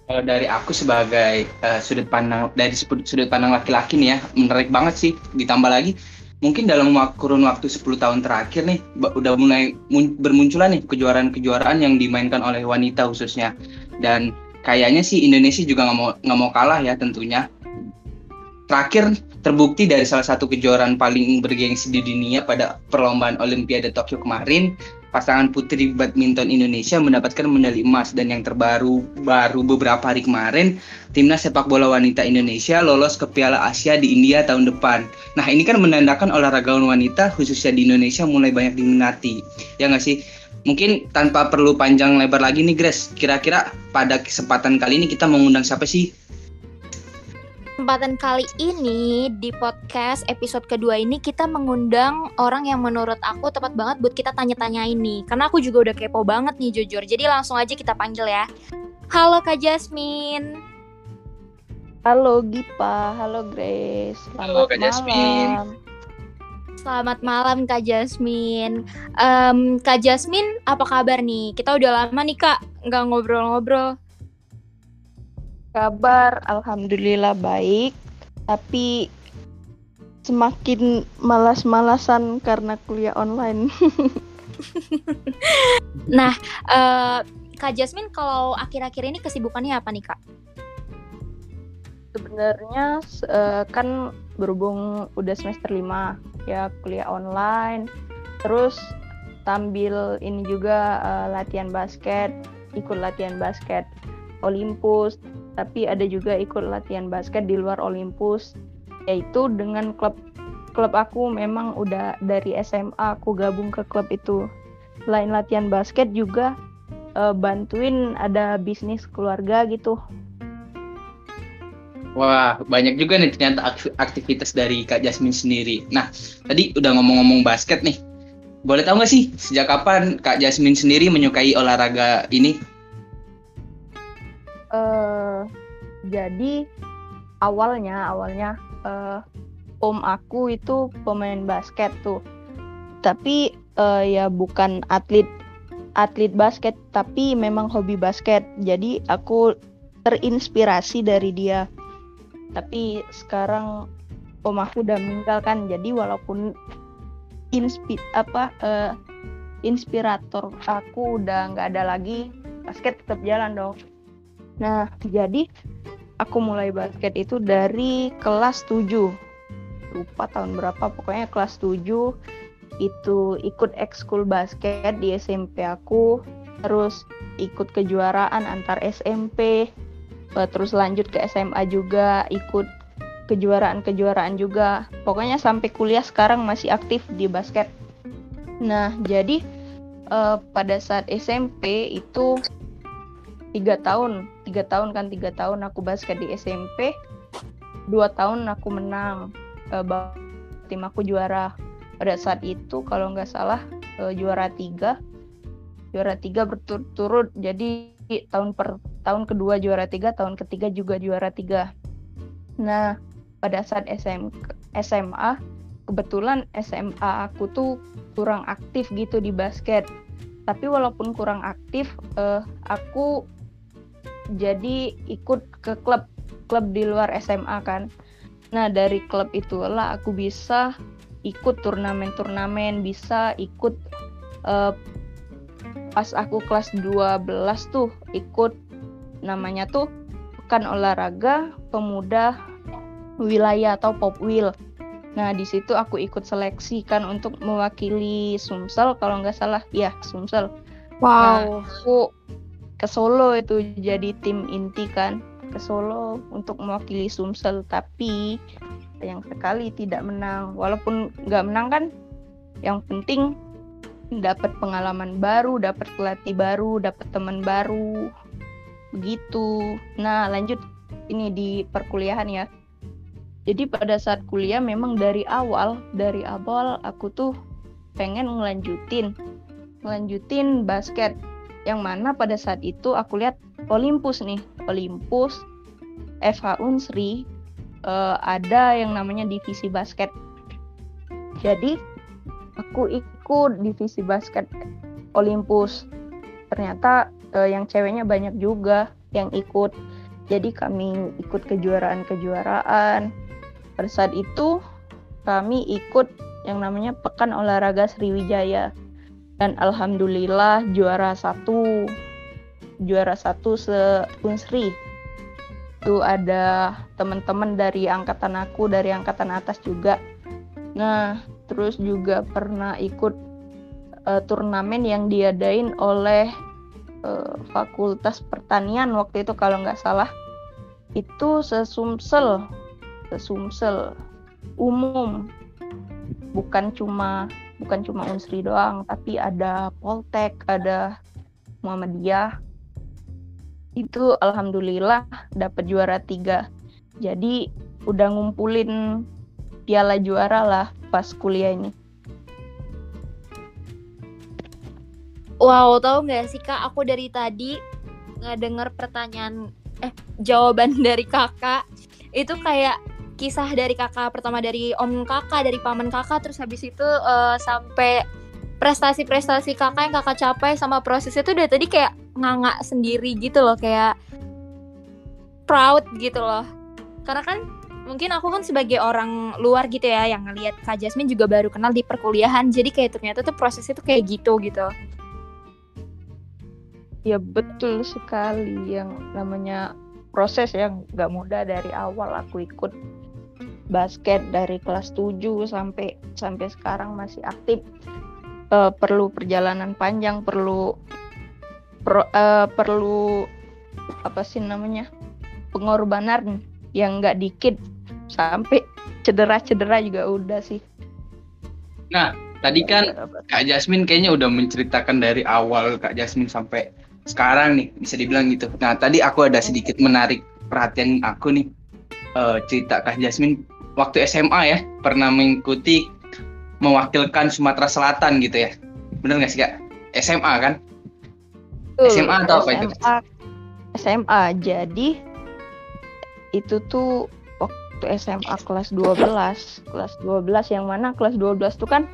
kalau dari aku sebagai uh, sudut pandang dari sudut pandang laki-laki nih ya menarik banget sih ditambah lagi mungkin dalam kurun waktu 10 tahun terakhir nih udah mulai bermunculan nih kejuaraan-kejuaraan yang dimainkan oleh wanita khususnya. Dan kayaknya sih Indonesia juga nggak mau nggak mau kalah ya tentunya. Terakhir terbukti dari salah satu kejuaraan paling bergengsi di dunia pada perlombaan Olimpiade Tokyo kemarin pasangan putri badminton Indonesia mendapatkan medali emas dan yang terbaru baru beberapa hari kemarin timnas sepak bola wanita Indonesia lolos ke Piala Asia di India tahun depan. Nah ini kan menandakan olahragawan wanita khususnya di Indonesia mulai banyak diminati. Ya nggak sih? Mungkin tanpa perlu panjang lebar lagi nih Grace, kira-kira pada kesempatan kali ini kita mengundang siapa sih kesempatan kali ini di podcast episode kedua ini kita mengundang orang yang menurut aku tepat banget buat kita tanya-tanya ini. Karena aku juga udah kepo banget nih jujur. Jadi langsung aja kita panggil ya. Halo Kak Jasmine. Halo Gipa, halo Grace. Selamat halo Kak Jasmine. Selamat malam Kak Jasmine. Um, Kak Jasmine, apa kabar nih? Kita udah lama nih Kak nggak ngobrol-ngobrol. Kabar alhamdulillah baik, tapi semakin malas-malasan karena kuliah online. nah, uh, Kak Jasmine kalau akhir-akhir ini kesibukannya apa nih, Kak? Sebenarnya uh, kan berhubung udah semester 5 ya kuliah online, terus sambil ini juga uh, latihan basket, ikut latihan basket Olympus tapi ada juga ikut latihan basket di luar Olympus yaitu dengan klub klub aku memang udah dari SMA aku gabung ke klub itu selain latihan basket juga uh, bantuin ada bisnis keluarga gitu Wah, banyak juga nih ternyata aktivitas dari Kak Jasmine sendiri. Nah, tadi udah ngomong-ngomong basket nih. Boleh tahu nggak sih sejak kapan Kak Jasmine sendiri menyukai olahraga ini? Jadi awalnya awalnya uh, om aku itu pemain basket tuh. Tapi uh, ya bukan atlet atlet basket tapi memang hobi basket. Jadi aku terinspirasi dari dia. Tapi sekarang om aku udah meninggal kan. Jadi walaupun inspi apa uh, inspirator aku udah nggak ada lagi basket tetap jalan dong. Nah, jadi aku mulai basket itu dari kelas 7. Lupa tahun berapa, pokoknya kelas 7 itu ikut ekskul basket di SMP aku, terus ikut kejuaraan antar SMP, eh, terus lanjut ke SMA juga, ikut kejuaraan-kejuaraan juga. Pokoknya sampai kuliah sekarang masih aktif di basket. Nah, jadi uh, pada saat SMP itu tiga tahun. Tiga tahun kan tiga tahun aku basket di SMP dua tahun aku menang. Uh, tim aku juara. Pada saat itu kalau nggak salah uh, juara tiga. Juara tiga berturut-turut jadi tahun per tahun kedua juara tiga tahun ketiga juga juara tiga. Nah pada saat SM, SMA kebetulan SMA aku tuh kurang aktif gitu di basket. Tapi walaupun kurang aktif uh, aku jadi ikut ke klub klub di luar SMA kan nah dari klub itulah aku bisa ikut turnamen-turnamen bisa ikut uh, pas aku kelas 12 tuh ikut namanya tuh pekan olahraga pemuda wilayah atau popwil Nah, di situ aku ikut seleksi kan untuk mewakili Sumsel kalau nggak salah. Ya, Sumsel. Wow. Nah, aku ke Solo itu jadi tim inti kan. Ke Solo untuk mewakili Sumsel tapi yang sekali tidak menang. Walaupun nggak menang kan yang penting dapat pengalaman baru dapat pelatih baru dapat teman baru. Begitu. Nah lanjut ini di perkuliahan ya. Jadi pada saat kuliah memang dari awal dari awal aku tuh pengen ngelanjutin ngelanjutin basket yang mana pada saat itu aku lihat Olympus nih. Olympus FH Unsri uh, ada yang namanya divisi basket. Jadi aku ikut divisi basket Olympus. Ternyata uh, yang ceweknya banyak juga yang ikut. Jadi kami ikut kejuaraan-kejuaraan. Pada saat itu kami ikut yang namanya Pekan Olahraga Sriwijaya dan alhamdulillah juara satu. Juara satu se Unsri itu ada teman-teman dari angkatan aku dari angkatan atas juga. Nah terus juga pernah ikut uh, turnamen yang diadain oleh uh, Fakultas Pertanian waktu itu kalau nggak salah. Itu sesumsel. Sumsel umum. Bukan cuma bukan cuma Unsri doang tapi ada Poltek ada Muhammadiyah. Itu alhamdulillah dapat juara tiga. Jadi udah ngumpulin piala juara lah pas kuliah ini. Wow, tahu nggak sih kak? Aku dari tadi nggak dengar pertanyaan, eh jawaban dari kakak. Itu kayak kisah dari kakak pertama dari om kakak dari paman kakak terus habis itu uh, sampai prestasi-prestasi kakak yang kakak capai sama proses itu udah tadi kayak nganga sendiri gitu loh kayak proud gitu loh. Karena kan mungkin aku kan sebagai orang luar gitu ya yang ngelihat kak Jasmine juga baru kenal di perkuliahan jadi kayak ternyata tuh prosesnya tuh kayak gitu gitu. Ya betul sekali yang namanya proses yang gak mudah dari awal aku ikut basket dari kelas 7 sampai sampai sekarang masih aktif uh, perlu perjalanan panjang perlu per, uh, perlu apa sih namanya pengorbanan yang nggak dikit sampai cedera-cedera juga udah sih. Nah, tadi kan Kak Jasmine kayaknya udah menceritakan dari awal Kak Jasmine sampai sekarang nih, bisa dibilang gitu. Nah, tadi aku ada sedikit menarik perhatian aku nih uh, cerita Kak Jasmine waktu SMA ya pernah mengikuti mewakilkan Sumatera Selatan gitu ya. Bener nggak sih kak? SMA kan? Tuh, SMA atau apa itu? SMA jadi itu tuh waktu SMA kelas 12 kelas 12 yang mana? Kelas 12 tuh kan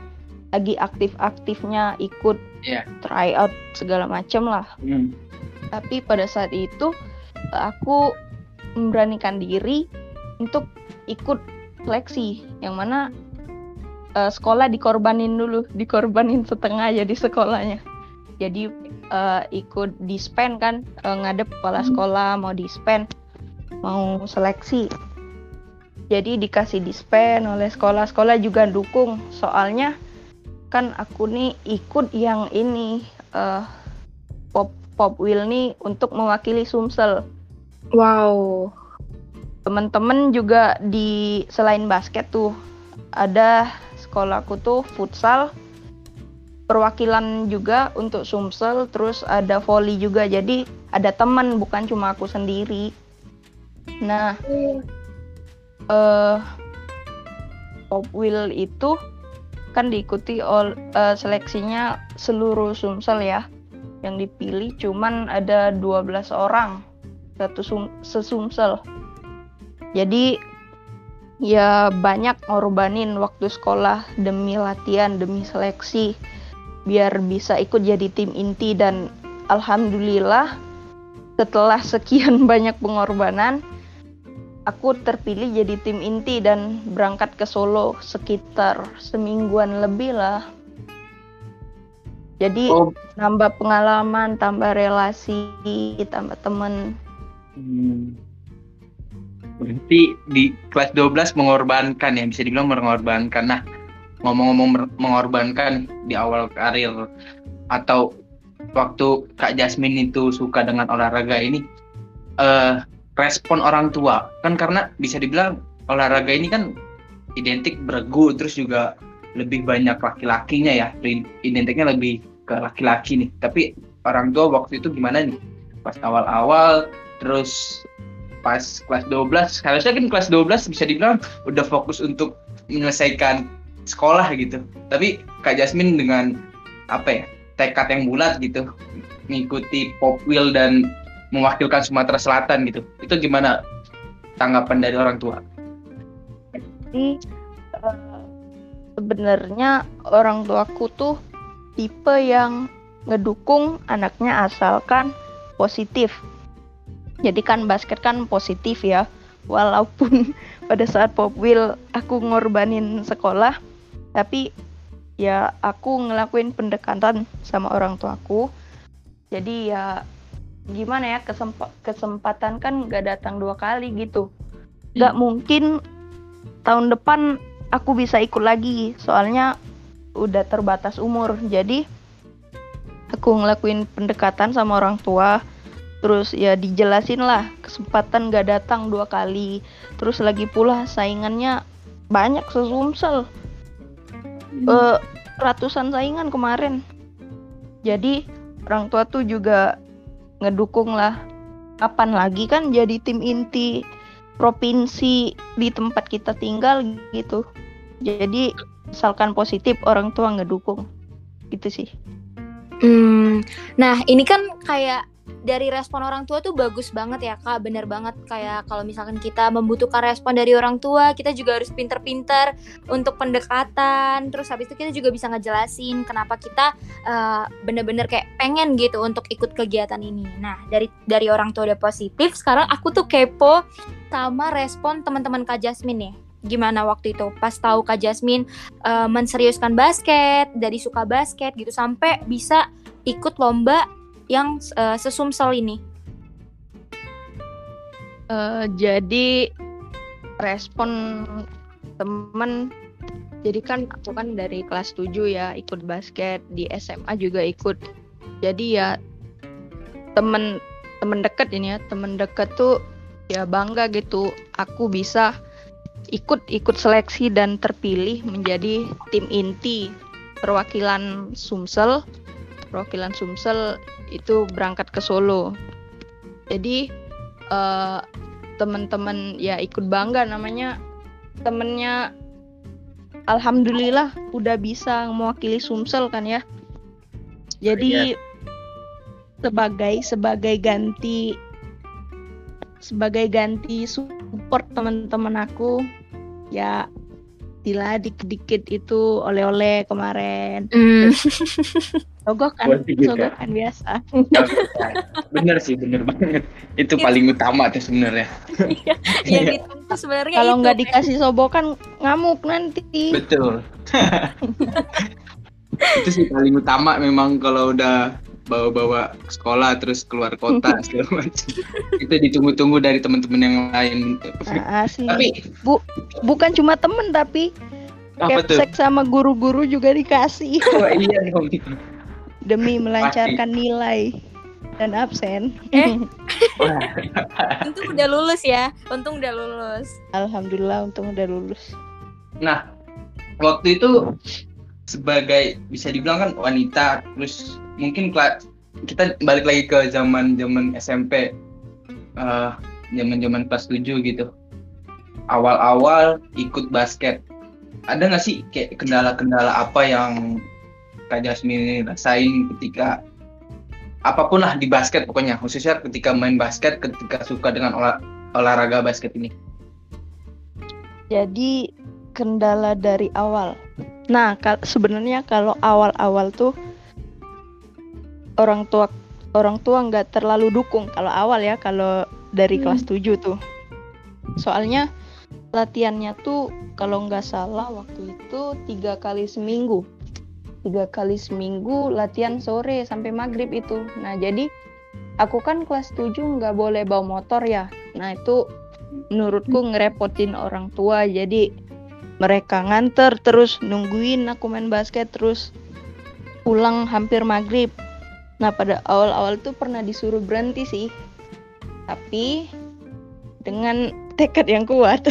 lagi aktif-aktifnya ikut yeah. tryout segala macem lah. Hmm. tapi pada saat itu aku memberanikan diri untuk ikut seleksi yang mana uh, sekolah dikorbanin dulu dikorbanin setengah jadi sekolahnya. Jadi uh, ikut dispen kan uh, ngadep kepala hmm. sekolah mau dispen mau seleksi. Jadi dikasih dispen oleh sekolah-sekolah juga dukung. Soalnya kan aku nih ikut yang ini uh, pop pop will nih untuk mewakili Sumsel. Wow temen-temen juga di selain basket tuh ada sekolahku tuh futsal perwakilan juga untuk Sumsel terus ada volley juga. Jadi ada teman bukan cuma aku sendiri. Nah hmm. uh, Pop itu kan diikuti oleh uh, seleksinya seluruh Sumsel ya yang dipilih. Cuman ada 12 orang satu sum sesumsel jadi ya banyak ngorbanin waktu sekolah demi latihan demi seleksi biar bisa ikut jadi tim inti. Dan alhamdulillah setelah sekian banyak pengorbanan aku terpilih jadi tim inti dan berangkat ke Solo sekitar semingguan lebih lah. Jadi Oh, nambah pengalaman tambah relasi tambah temen hmm. Berarti di kelas 12 mengorbankan ya bisa dibilang mengorbankan. Nah, ngomong-ngomong mengorbankan di awal karir atau waktu Kak Jasmine itu suka dengan olahraga ini eh respon orang tua. Kan karena bisa dibilang olahraga ini kan identik beregu terus juga lebih banyak laki-lakinya ya. Identiknya lebih ke laki-laki nih. Tapi orang tua waktu itu gimana nih? Pas awal-awal terus pas kelas 12 harusnya kan kelas 12 bisa dibilang udah fokus untuk menyelesaikan sekolah gitu. Tapi Kak Jasmine dengan apa ya tekad yang bulat gitu mengikuti pop wheel dan mewakilkan Sumatera Selatan gitu. Itu gimana tanggapan dari orang tua? Jadi eh, sebenarnya orang tuaku tuh tipe yang ngedukung anaknya asalkan positif. Jadi kan basket kan positif ya. Walaupun pada saat pop wheel aku ngorbanin sekolah, tapi ya aku ngelakuin pendekatan sama orang tuaku. Jadi ya gimana ya kesempa- kesempatan kan gak datang dua kali gitu. Gak mungkin tahun depan aku bisa ikut lagi soalnya udah terbatas umur jadi aku ngelakuin pendekatan sama orang tua terus ya dijelasin lah kesempatan gak datang dua kali. Terus lagi pula saingannya banyak sesumsel. Eh, ratusan saingan kemarin. Jadi orang tua tuh juga ngedukung lah. Kapan lagi kan jadi tim inti provinsi di tempat kita tinggal gitu. Jadi misalkan positif orang tua ngedukung. Gitu sih. Hmm, nah ini kan kayak dari respon orang tua tuh bagus banget ya kak, bener banget kayak kalau misalkan kita membutuhkan respon dari orang tua, kita juga harus pinter-pinter untuk pendekatan, terus habis itu kita juga bisa ngejelasin kenapa kita eh, bener-bener kayak pengen gitu untuk ikut kegiatan ini. Nah dari dari orang tua udah positif, sekarang aku tuh kepo sama respon teman-teman kak Jasmine nih. Gimana waktu itu pas tahu kak Jasmine eh, menseriuskan basket, dari suka basket gitu sampai bisa ikut lomba yang eh, sesumsel ini. Eh, jadi respon temen jadi kan aku kan dari kelas 7 ya ikut basket di SMA juga ikut jadi ya temen temen deket ini ya temen deket tuh ya bangga gitu aku bisa ikut ikut seleksi dan terpilih menjadi tim inti perwakilan Sumsel perwakilan Sumsel itu berangkat ke Solo. Jadi eh, teman-teman ya ikut bangga namanya. Temennya alhamdulillah udah bisa mewakili Sumsel kan ya. Jadi sebagai sebagai ganti sebagai ganti support teman-teman aku ya Dila dikit-dikit itu oleh-oleh kemarin. Sogok kan? Buat tiga. sogok kan biasa. Bener sih bener banget. Itu paling utama tuh sebenarnya. Yang ditunggu sebenarnya kalau itu, nggak dikasih sobokan ngamuk nanti. Betul. Itu sih paling utama memang kalau udah bawa-bawa sekolah terus keluar kota segala macam. Itu ditunggu-tunggu dari teman-teman yang lain. Nah, sih. Tapi bukan cuma temen tapi apa tuh? sama guru-guru juga dikasih. Oh, iya dong demi melancarkan nilai dan absen. Eh? Untung udah lulus ya untung udah lulus Alhamdulillah untung udah lulus. Nah, waktu itu sebagai bisa dibilang kan wanita, terus mungkin kita balik lagi ke zaman zaman SMP, eh, zaman zaman kelas 7 gitu. Awal-awal ikut basket, ada nggak sih kayak kendala-kendala apa yang Kak Jasmine rasain ketika apa pun lah di basket pokoknya khususnya ketika main basket ketika suka dengan olah- olahraga basket ini Jadi kendala dari awal. Nah, kal- sebenarnya kalau awal-awal tuh orang tua orang tua nggak terlalu dukung kalau awal ya kalau dari Hmm. kelas 7 tuh. Soalnya latihannya tuh kalau nggak salah waktu itu tiga kali seminggu. Tiga kali seminggu latihan sore sampai maghrib itu. Nah jadi aku kan kelas 7 nggak boleh bawa motor ya. Nah itu menurutku ngerepotin orang tua jadi mereka nganter terus nungguin aku main basket terus pulang hampir maghrib nah pada awal-awal tuh pernah disuruh berhenti sih tapi dengan tekad yang kuat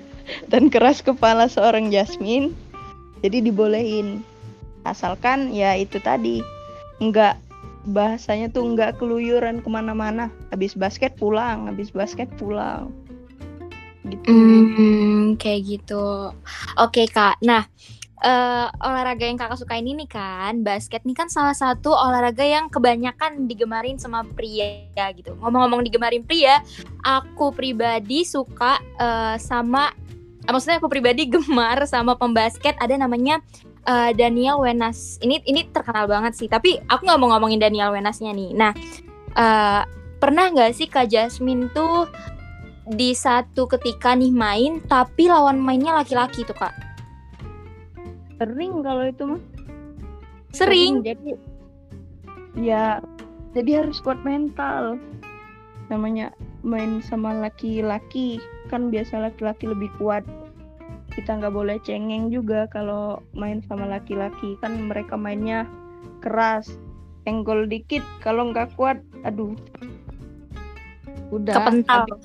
dan keras kepala seorang Jasmine jadi dibolehin asalkan ya itu tadi nggak bahasanya tuh nggak keluyuran ke mana-mana habis basket pulang habis basket pulang gitu Hmm, kayak gitu. Oke, Kak. Nah, eh, olahraga yang Kakak suka ini nih kan, basket nih kan salah satu olahraga yang kebanyakan digemarin sama pria gitu. Ngomong-ngomong digemarin pria, aku pribadi suka eh, sama eh, maksudnya aku pribadi gemar sama pembasket ada namanya eh, Daniel Wenas. Ini ini terkenal banget sih, tapi aku nggak mau ngomongin Daniel Wenasnya nih. Nah, eh, pernah nggak sih Kak Jasmine tuh di satu ketika nih main tapi lawan mainnya laki-laki tuh kak? Sering kalau itu mah sering jadi ya jadi harus kuat mental. Namanya main sama laki-laki. Kan biasa laki-laki lebih kuat kita nggak boleh cengeng juga kalau main sama laki-laki. Kan mereka mainnya keras enggol dikit. Kalau nggak kuat aduh. Udah. Kepental.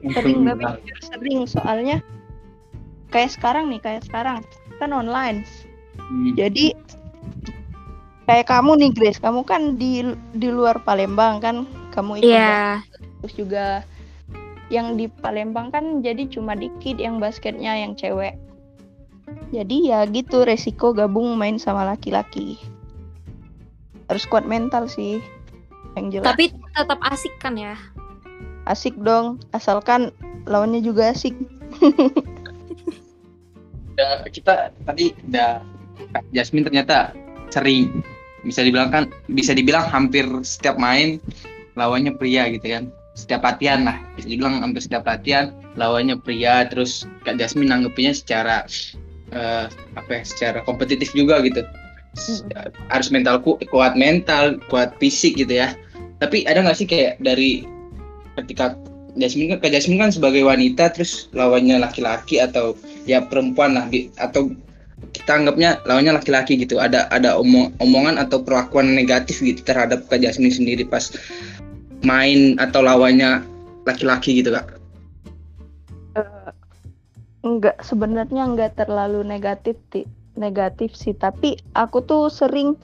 Sering tapi jujur sering soalnya kayak sekarang nih kayak sekarang. Kan online. Hmm. jadi kayak kamu nih Grace, kamu kan di di luar Palembang kan, kamu Iya. Basket. terus juga yang di Palembang kan jadi cuma dikit yang basketnya yang cewek. Jadi ya gitu resiko gabung main sama laki-laki. Harus kuat mental sih. Yang jelas tapi tetap asik kan ya asik dong, asalkan lawannya juga asik. Udah, kita tadi udah Jasmine ternyata sering bisa dibilang kan bisa dibilang hampir setiap main lawannya pria gitu kan setiap latihan lah. Bisa dibilang hampir setiap latihan lawannya pria terus Kak Jasmine nanggepinnya secara eh, apa ya secara kompetitif juga gitu. S- harus mental ku- kuat mental kuat fisik gitu ya. Tapi ada nggak sih kayak dari ketika Jasmine kan Kak Jasmine kan sebagai wanita terus lawannya laki-laki atau ya perempuan lah atau kita anggapnya lawannya laki-laki gitu. Ada ada omong omongan atau perlakuan negatif gitu terhadap Kak Jasmine sendiri pas main atau lawannya laki-laki gitu kak? Eh, enggak sebenarnya enggak terlalu negatif Ti. negatif sih. Tapi aku tuh sering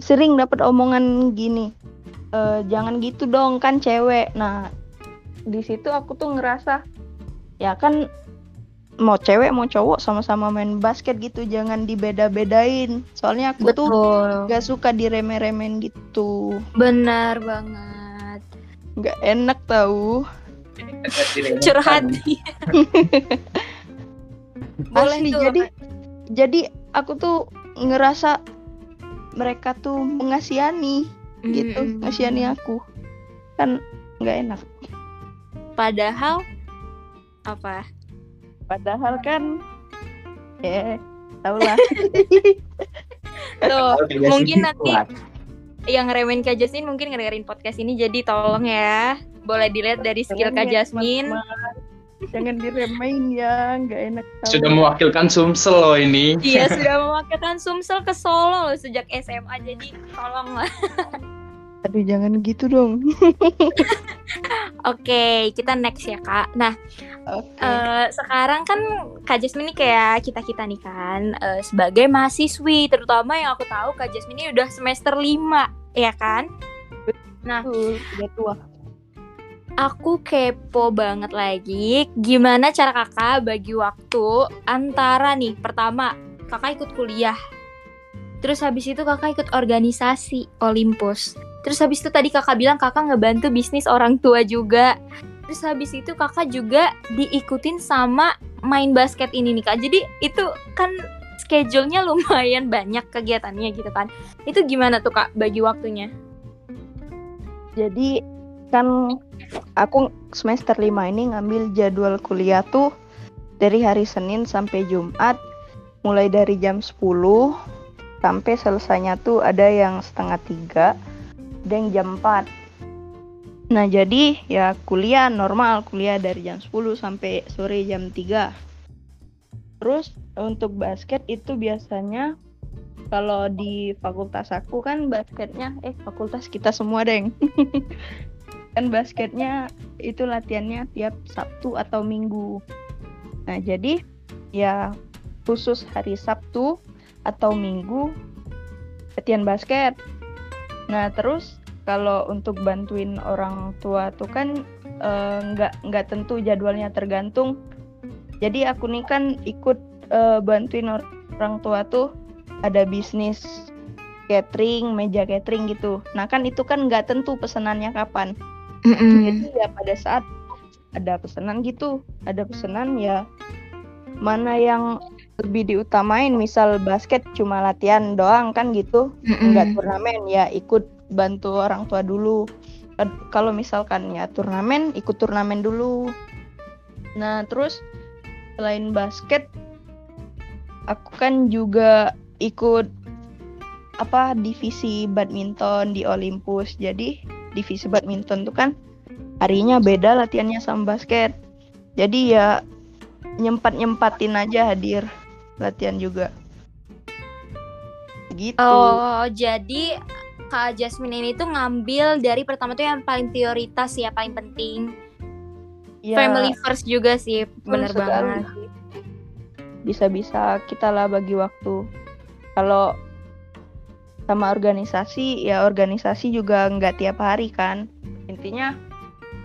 sering dapat omongan gini. "Eh, jangan gitu dong kan cewek. Nah di situ aku tuh ngerasa ya kan mau cewek mau cowok sama-sama main basket gitu. Jangan dibeda-bedain. Soalnya aku tuh betul. gak suka diremeh-remehin gitu. Benar banget. Nggak enak tahu curhat. Boleh Asli, tuh. jadi jadi aku tuh ngerasa mereka tuh mengasihani gitu Mm-mm. ngasihani aku. Kan nggak enak. Padahal apa padahal kan eh tau lah tuh mungkin nanti yang ngeremehin Kak Jasmine mungkin ngedengerin podcast ini jadi tolong ya boleh dilihat dari skill Kak Jangan ya, Jasmine jangan diremehin ya nggak enak tahu. sudah mewakilkan Sumsel loh ini Iya sudah mewakilkan Sumsel ke Solo loh sejak SMA jadi tolong lah. aduh jangan gitu dong Oke kita next ya kak. Nah oke. Eh, sekarang kan Kak Jasmine ini kayak kita kita nih kan eh, sebagai mahasiswi terutama yang aku tahu Kak Jasmine ini udah semester 5 ya kan. Nah udah tua. aku kepo banget lagi gimana cara kakak bagi waktu antara nih pertama kakak ikut kuliah terus habis itu kakak ikut organisasi Olympus terus habis itu tadi kakak bilang kakak ngebantu bisnis orang tua juga terus habis itu kakak juga diikutin sama main basket ini nih kak jadi itu kan schedule-nya lumayan banyak kegiatannya gitu kan. Itu gimana tuh Kak bagi waktunya? Jadi kan aku semester 5 ini ngambil jadwal kuliah tuh dari hari Senin sampai Jumat mulai dari jam 10 sampai selesainya tuh ada yang setengah tiga dan jam 4 nah jadi ya kuliah normal kuliah dari jam 10 sampai sore jam 3 terus untuk basket itu biasanya kalau di fakultas aku kan basketnya eh fakultas kita semua deng kan basketnya itu latihannya tiap Sabtu atau Minggu. Nah, jadi ya khusus hari Sabtu atau Minggu latihan basket. Nah, terus kalau untuk bantuin orang tua tuh kan eh, nggak uh, nggak tentu jadwalnya tergantung. Jadi aku nih kan ikut uh, bantuin orang tua tuh ada bisnis catering, meja catering gitu. Nah kan itu kan nggak tentu pesanannya kapan. Mm -mm. Jadi ya pada saat ada pesanan gitu, ada pesanan ya mana yang lebih diutamain misal basket cuma latihan doang kan gitu mm -mm. nggak turnamen ya ikut bantu orang tua dulu. Kalau misalkan ya turnamen ikut turnamen dulu. Nah terus selain basket aku kan juga ikut apa divisi badminton di Olympus. Jadi divisi badminton tuh kan harinya beda latihannya sama basket. Jadi ya nyempat nyempatin aja hadir latihan juga. Gitu. Oh jadi kak Jasmine ini tuh ngambil dari pertama tuh yang paling prioritas ya paling penting. Ya, family first juga sih bener banget. Bisa-bisa kita lah bagi waktu. Kalau sama organisasi ya organisasi juga nggak tiap hari kan. Intinya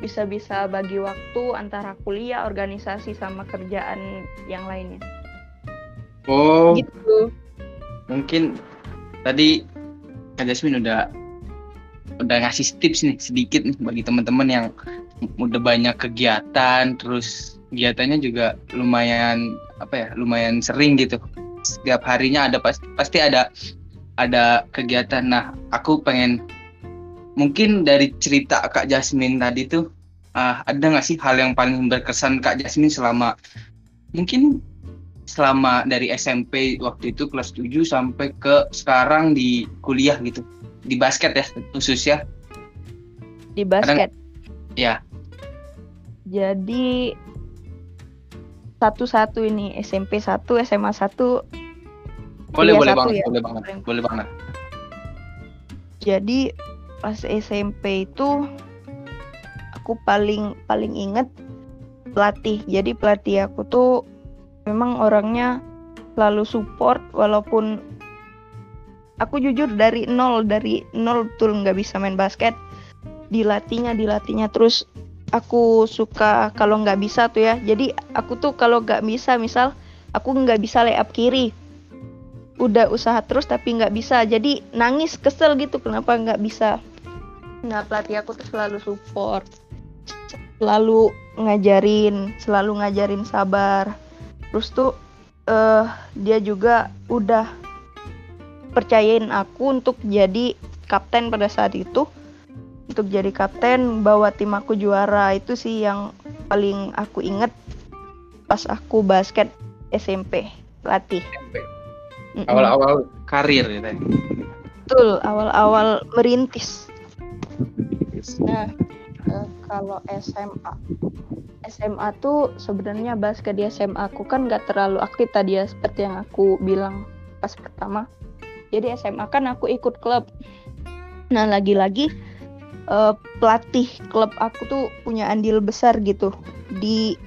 bisa-bisa bagi waktu antara kuliah organisasi sama kerjaan yang lainnya. Oh. Gitu. Mungkin tadi Kak Jasmine udah udah ngasih tips nih sedikit nih bagi teman-teman yang udah banyak kegiatan terus kegiatannya juga lumayan apa ya lumayan sering gitu setiap harinya ada pasti pasti ada ada kegiatan. Nah, aku pengen mungkin dari cerita Kak Jasmine tadi tuh uh, ada nggak sih hal yang paling berkesan Kak Jasmine selama mungkin selama dari SMP waktu itu kelas 7 sampai ke sekarang di kuliah gitu. Di basket ya khusus ya. Di basket. ya. Jadi satu-satu ini SMP 1, SMA 1 boleh boleh banget ya. boleh banget boleh banget jadi pas SMP itu aku paling paling inget pelatih jadi pelatih aku tuh memang orangnya selalu support walaupun aku jujur dari nol dari nol betul nggak bisa main basket. Dilatihnya dilatihnya. Terus aku suka kalau nggak bisa tuh ya. Jadi aku tuh kalau nggak bisa misal aku nggak bisa layup kiri udah usaha terus tapi nggak bisa. Jadi nangis kesel gitu kenapa nggak bisa? Nah pelatih aku tuh selalu support selalu ngajarin selalu ngajarin sabar terus tuh uh, dia juga udah percayain aku untuk jadi kapten pada saat itu. Untuk jadi kapten bawa tim aku juara. Itu sih yang paling aku inget pas aku basket SMP latih SMP awal-awal karir ya. Betul, awal-awal merintis. Nah, uh, kalau SMA, SMA tuh sebenarnya basket di SMA aku kan nggak terlalu aktif tadi ya seperti yang aku bilang pas pertama. Jadi SMA kan aku ikut klub. Nah lagi-lagi uh, pelatih klub aku tuh punya andil besar gitu di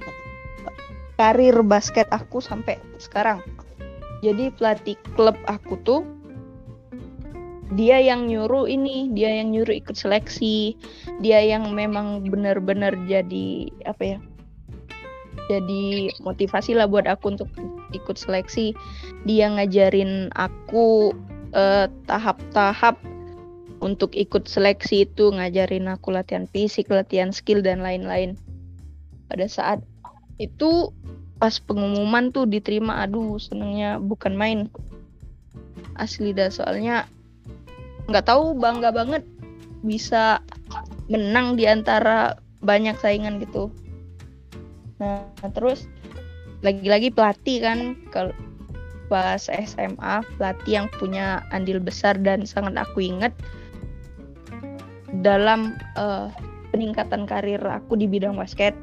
karir basket aku sampai sekarang jadi pelatih klub aku tuh dia yang nyuruh ini dia yang nyuruh ikut seleksi dia yang memang benar-benar jadi apa ya jadi motivasi lah buat aku untuk ikut seleksi. Dia ngajarin aku eh, tahap-tahap untuk ikut seleksi itu ngajarin aku latihan fisik latihan skill dan lain-lain. Pada saat itu pas pengumuman tuh diterima aduh senengnya bukan main. Asli dah soalnya nggak tahu bangga banget bisa menang di antara banyak saingan gitu nah terus lagi-lagi pelatih kan kalau pas SMA pelatih yang punya andil besar dan sangat aku ingat dalam uh, peningkatan karir aku di bidang basket.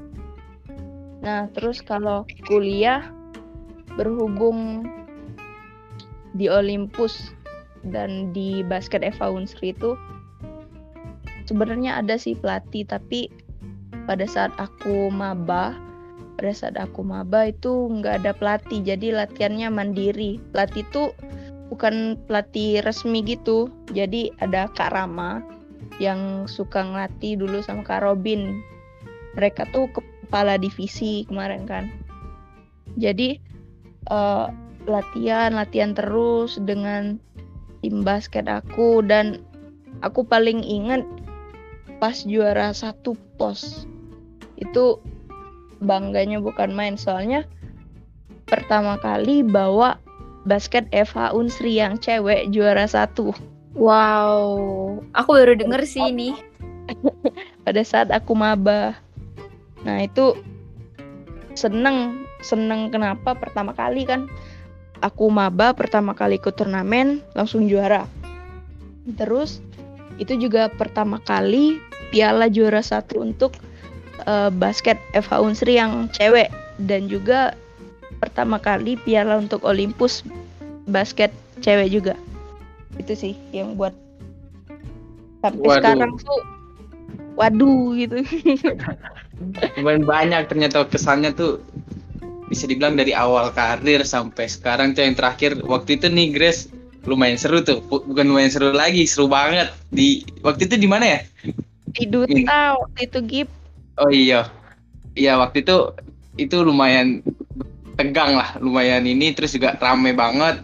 Nah, terus kalau kuliah berhubung di Olympus dan di basket Eva Unsri itu sebenarnya ada sih pelatih tapi pada saat aku maba pada saat aku maba itu nggak ada pelatih jadi latihannya mandiri. Pelatih itu bukan pelatih resmi gitu jadi ada Kak Rama yang suka ngelatih dulu sama Kak Robin. Mereka tuh kepala divisi kemarin kan. Jadi uh, latihan latihan terus dengan tim basket aku dan aku paling ingat pas juara satu pos itu bangganya bukan main soalnya pertama kali bawa basket FH Unsri yang cewek juara satu. Wow, aku baru denger sih ini. Pada saat aku maba. Nah itu seneng, seneng kenapa pertama kali kan aku maba pertama kali ikut turnamen langsung juara. Terus itu juga pertama kali piala juara satu untuk uh, basket FH Unsri yang cewek dan juga pertama kali piala untuk Olympus basket cewek juga itu sih yang buat sampai waduh. sekarang tuh waduh gitu banyak ternyata kesannya tuh bisa dibilang dari awal karir sampai sekarang tuh yang terakhir waktu itu nih Grace lumayan seru tuh bukan lumayan seru lagi seru banget di waktu itu di mana ya di Duta waktu itu Gip Oh iya. Iya waktu itu itu lumayan tegang lah, lumayan ini terus juga rame banget.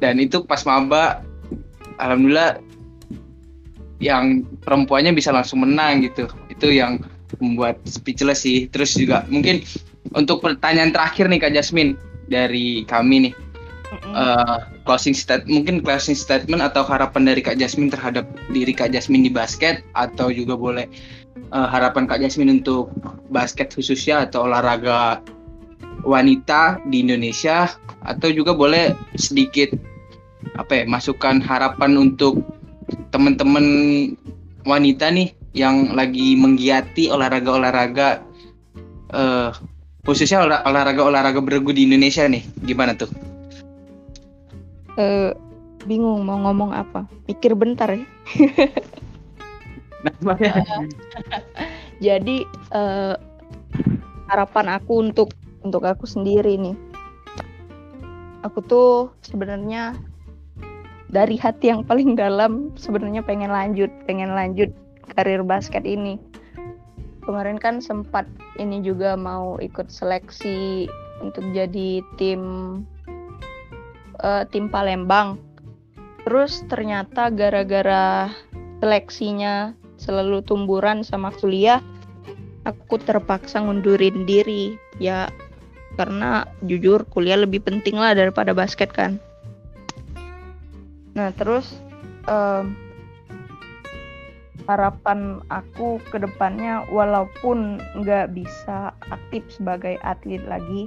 Dan itu pas maba alhamdulillah yang perempuannya bisa langsung menang gitu. Itu yang membuat speechless sih. Terus juga mungkin untuk pertanyaan terakhir nih Kak Jasmine dari kami nih. Uh, closing state mungkin closing statement atau harapan dari Kak Jasmine terhadap diri Kak Jasmine di basket atau juga boleh uh, harapan Kak Jasmine untuk basket khususnya atau olahraga wanita di Indonesia atau juga boleh sedikit apa ya masukan harapan untuk teman-teman wanita nih yang lagi menggiati olahraga-olahraga uh, khususnya olahraga-olahraga beregu di Indonesia nih gimana tuh? Uh, bingung mau ngomong apa pikir bentar ya Nah, jadi uh, harapan aku untuk untuk aku sendiri nih. Aku tuh sebenarnya dari hati yang paling dalam sebenarnya pengen lanjut, pengen lanjut karir basket ini. Kemarin kan sempat ini juga mau ikut seleksi untuk jadi tim uh, tim Palembang. Terus ternyata gara-gara seleksinya selalu tumburan sama kuliah aku terpaksa ngundurin diri ya karena jujur kuliah lebih penting lah daripada basket kan nah terus um, harapan aku ke depannya walaupun nggak bisa aktif sebagai atlet lagi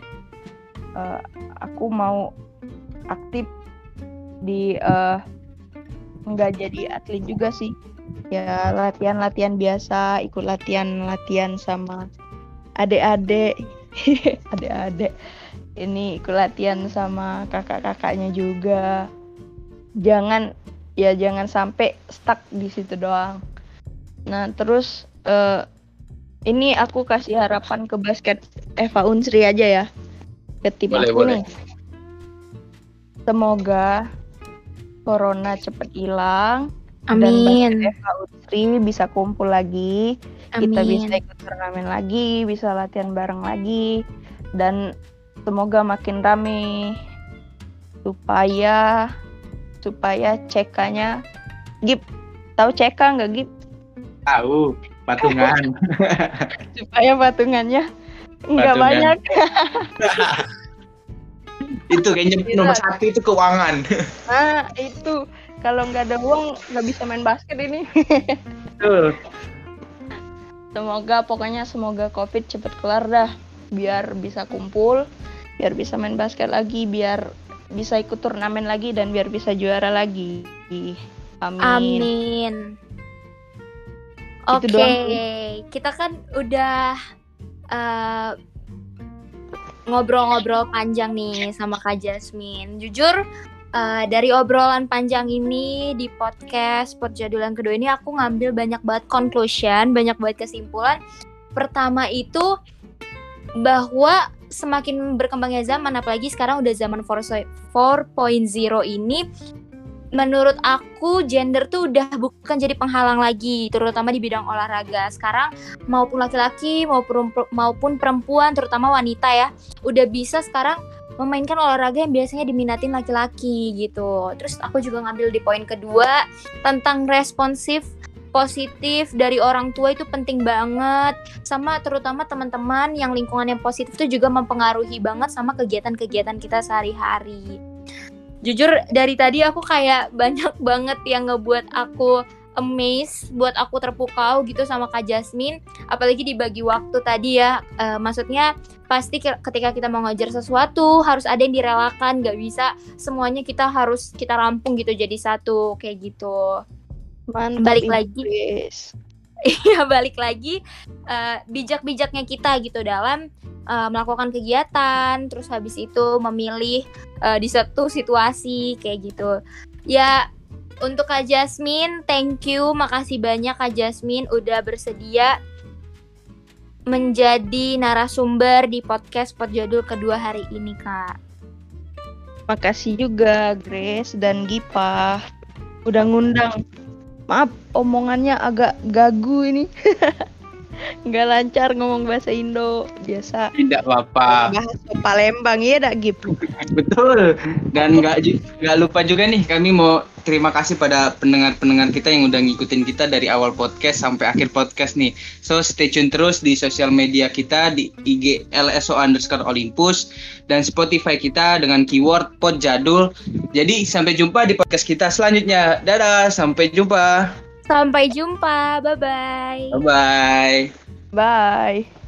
uh, aku mau aktif di uh, nggak jadi atlet juga sih. Ya latihan-latihan biasa ikut latihan-latihan sama adik-adik. Adik-adik. Ini ikut latihan sama kakak-kakaknya juga. Jangan ya jangan sampai stuck di situ doang nah terus uh, ini aku kasih harapan ke basket Eva Unsri aja ya ke tim boleh, aku boleh. nih semoga corona cepet hilang Amin. Dan Utri bisa kumpul lagi, Amin. kita bisa ikut turnamen lagi, bisa latihan bareng lagi, dan semoga makin rame supaya supaya cekanya Gip tahu ceka nggak Gip? Tahu patungan. supaya patungannya Nggak Patungan. banyak. itu kayaknya nomor satu itu keuangan. Nah, itu kalau nggak ada uang nggak bisa main basket ini. Betul. Semoga pokoknya semoga Covid cepet kelar dah. Biar bisa kumpul, biar bisa main basket lagi, biar bisa ikut turnamen lagi dan biar bisa juara lagi. Amin. Amin. Oke, Itu doang kita kan udah eh, ngobrol-ngobrol panjang nih sama Kak Jasmine. Jujur eh, dari obrolan panjang ini di podcast Pot Jadul yang kedua ini aku ngambil banyak banget conclusion, banyak banget kesimpulan. Pertama itu bahwa semakin berkembangnya zaman apalagi sekarang udah zaman 4.0 ini menurut aku gender tuh udah bukan jadi penghalang lagi terutama di bidang olahraga. Sekarang maupun laki-laki maupun perempuan terutama wanita ya udah bisa sekarang memainkan olahraga yang biasanya diminatin laki-laki gitu. Terus aku juga ngambil di poin kedua tentang responsif positif dari orang tua itu penting banget. Sama terutama teman-teman yang lingkungan yang positif itu juga mempengaruhi banget sama kegiatan-kegiatan kita sehari-hari jujur dari tadi aku kayak banyak banget yang ngebuat aku amazed, buat aku terpukau gitu sama Kak Jasmine. Apalagi dibagi waktu tadi ya, Eh, maksudnya pasti ke- ketika kita mau ngajar sesuatu harus ada yang direlakan, nggak bisa semuanya kita harus kita rampung gitu jadi satu kayak gitu. Mantap. Balik lagi. Ya balik lagi eh, bijak-bijaknya kita gitu dalam eh, melakukan kegiatan terus habis itu memilih eh, di satu situasi kayak gitu. Ya untuk Kak Jasmine thank you makasih banyak Kak Jasmine udah bersedia menjadi narasumber di podcast Pot Jadul kedua hari ini Kak. Makasih juga Grace dan Gipa. Udah ngundang. Maaf omongannya agak gagu ini. Nggak lancar ngomong bahasa Indo biasa. Tidak apa-apa. Bahasa Palembang ya dak Gip. Betul. Dan nggak nggak lupa juga nih kami mau terima kasih pada pendengar-pendengar kita yang udah ngikutin kita dari awal podcast sampai akhir podcast nih. So stay tune terus di sosial media kita di IG LSO underscore Olympus dan Spotify kita dengan keyword pod jadul. Jadi sampai jumpa di podcast kita selanjutnya. Dadah, sampai jumpa. Sampai jumpa bye bye Bye bye. Bye.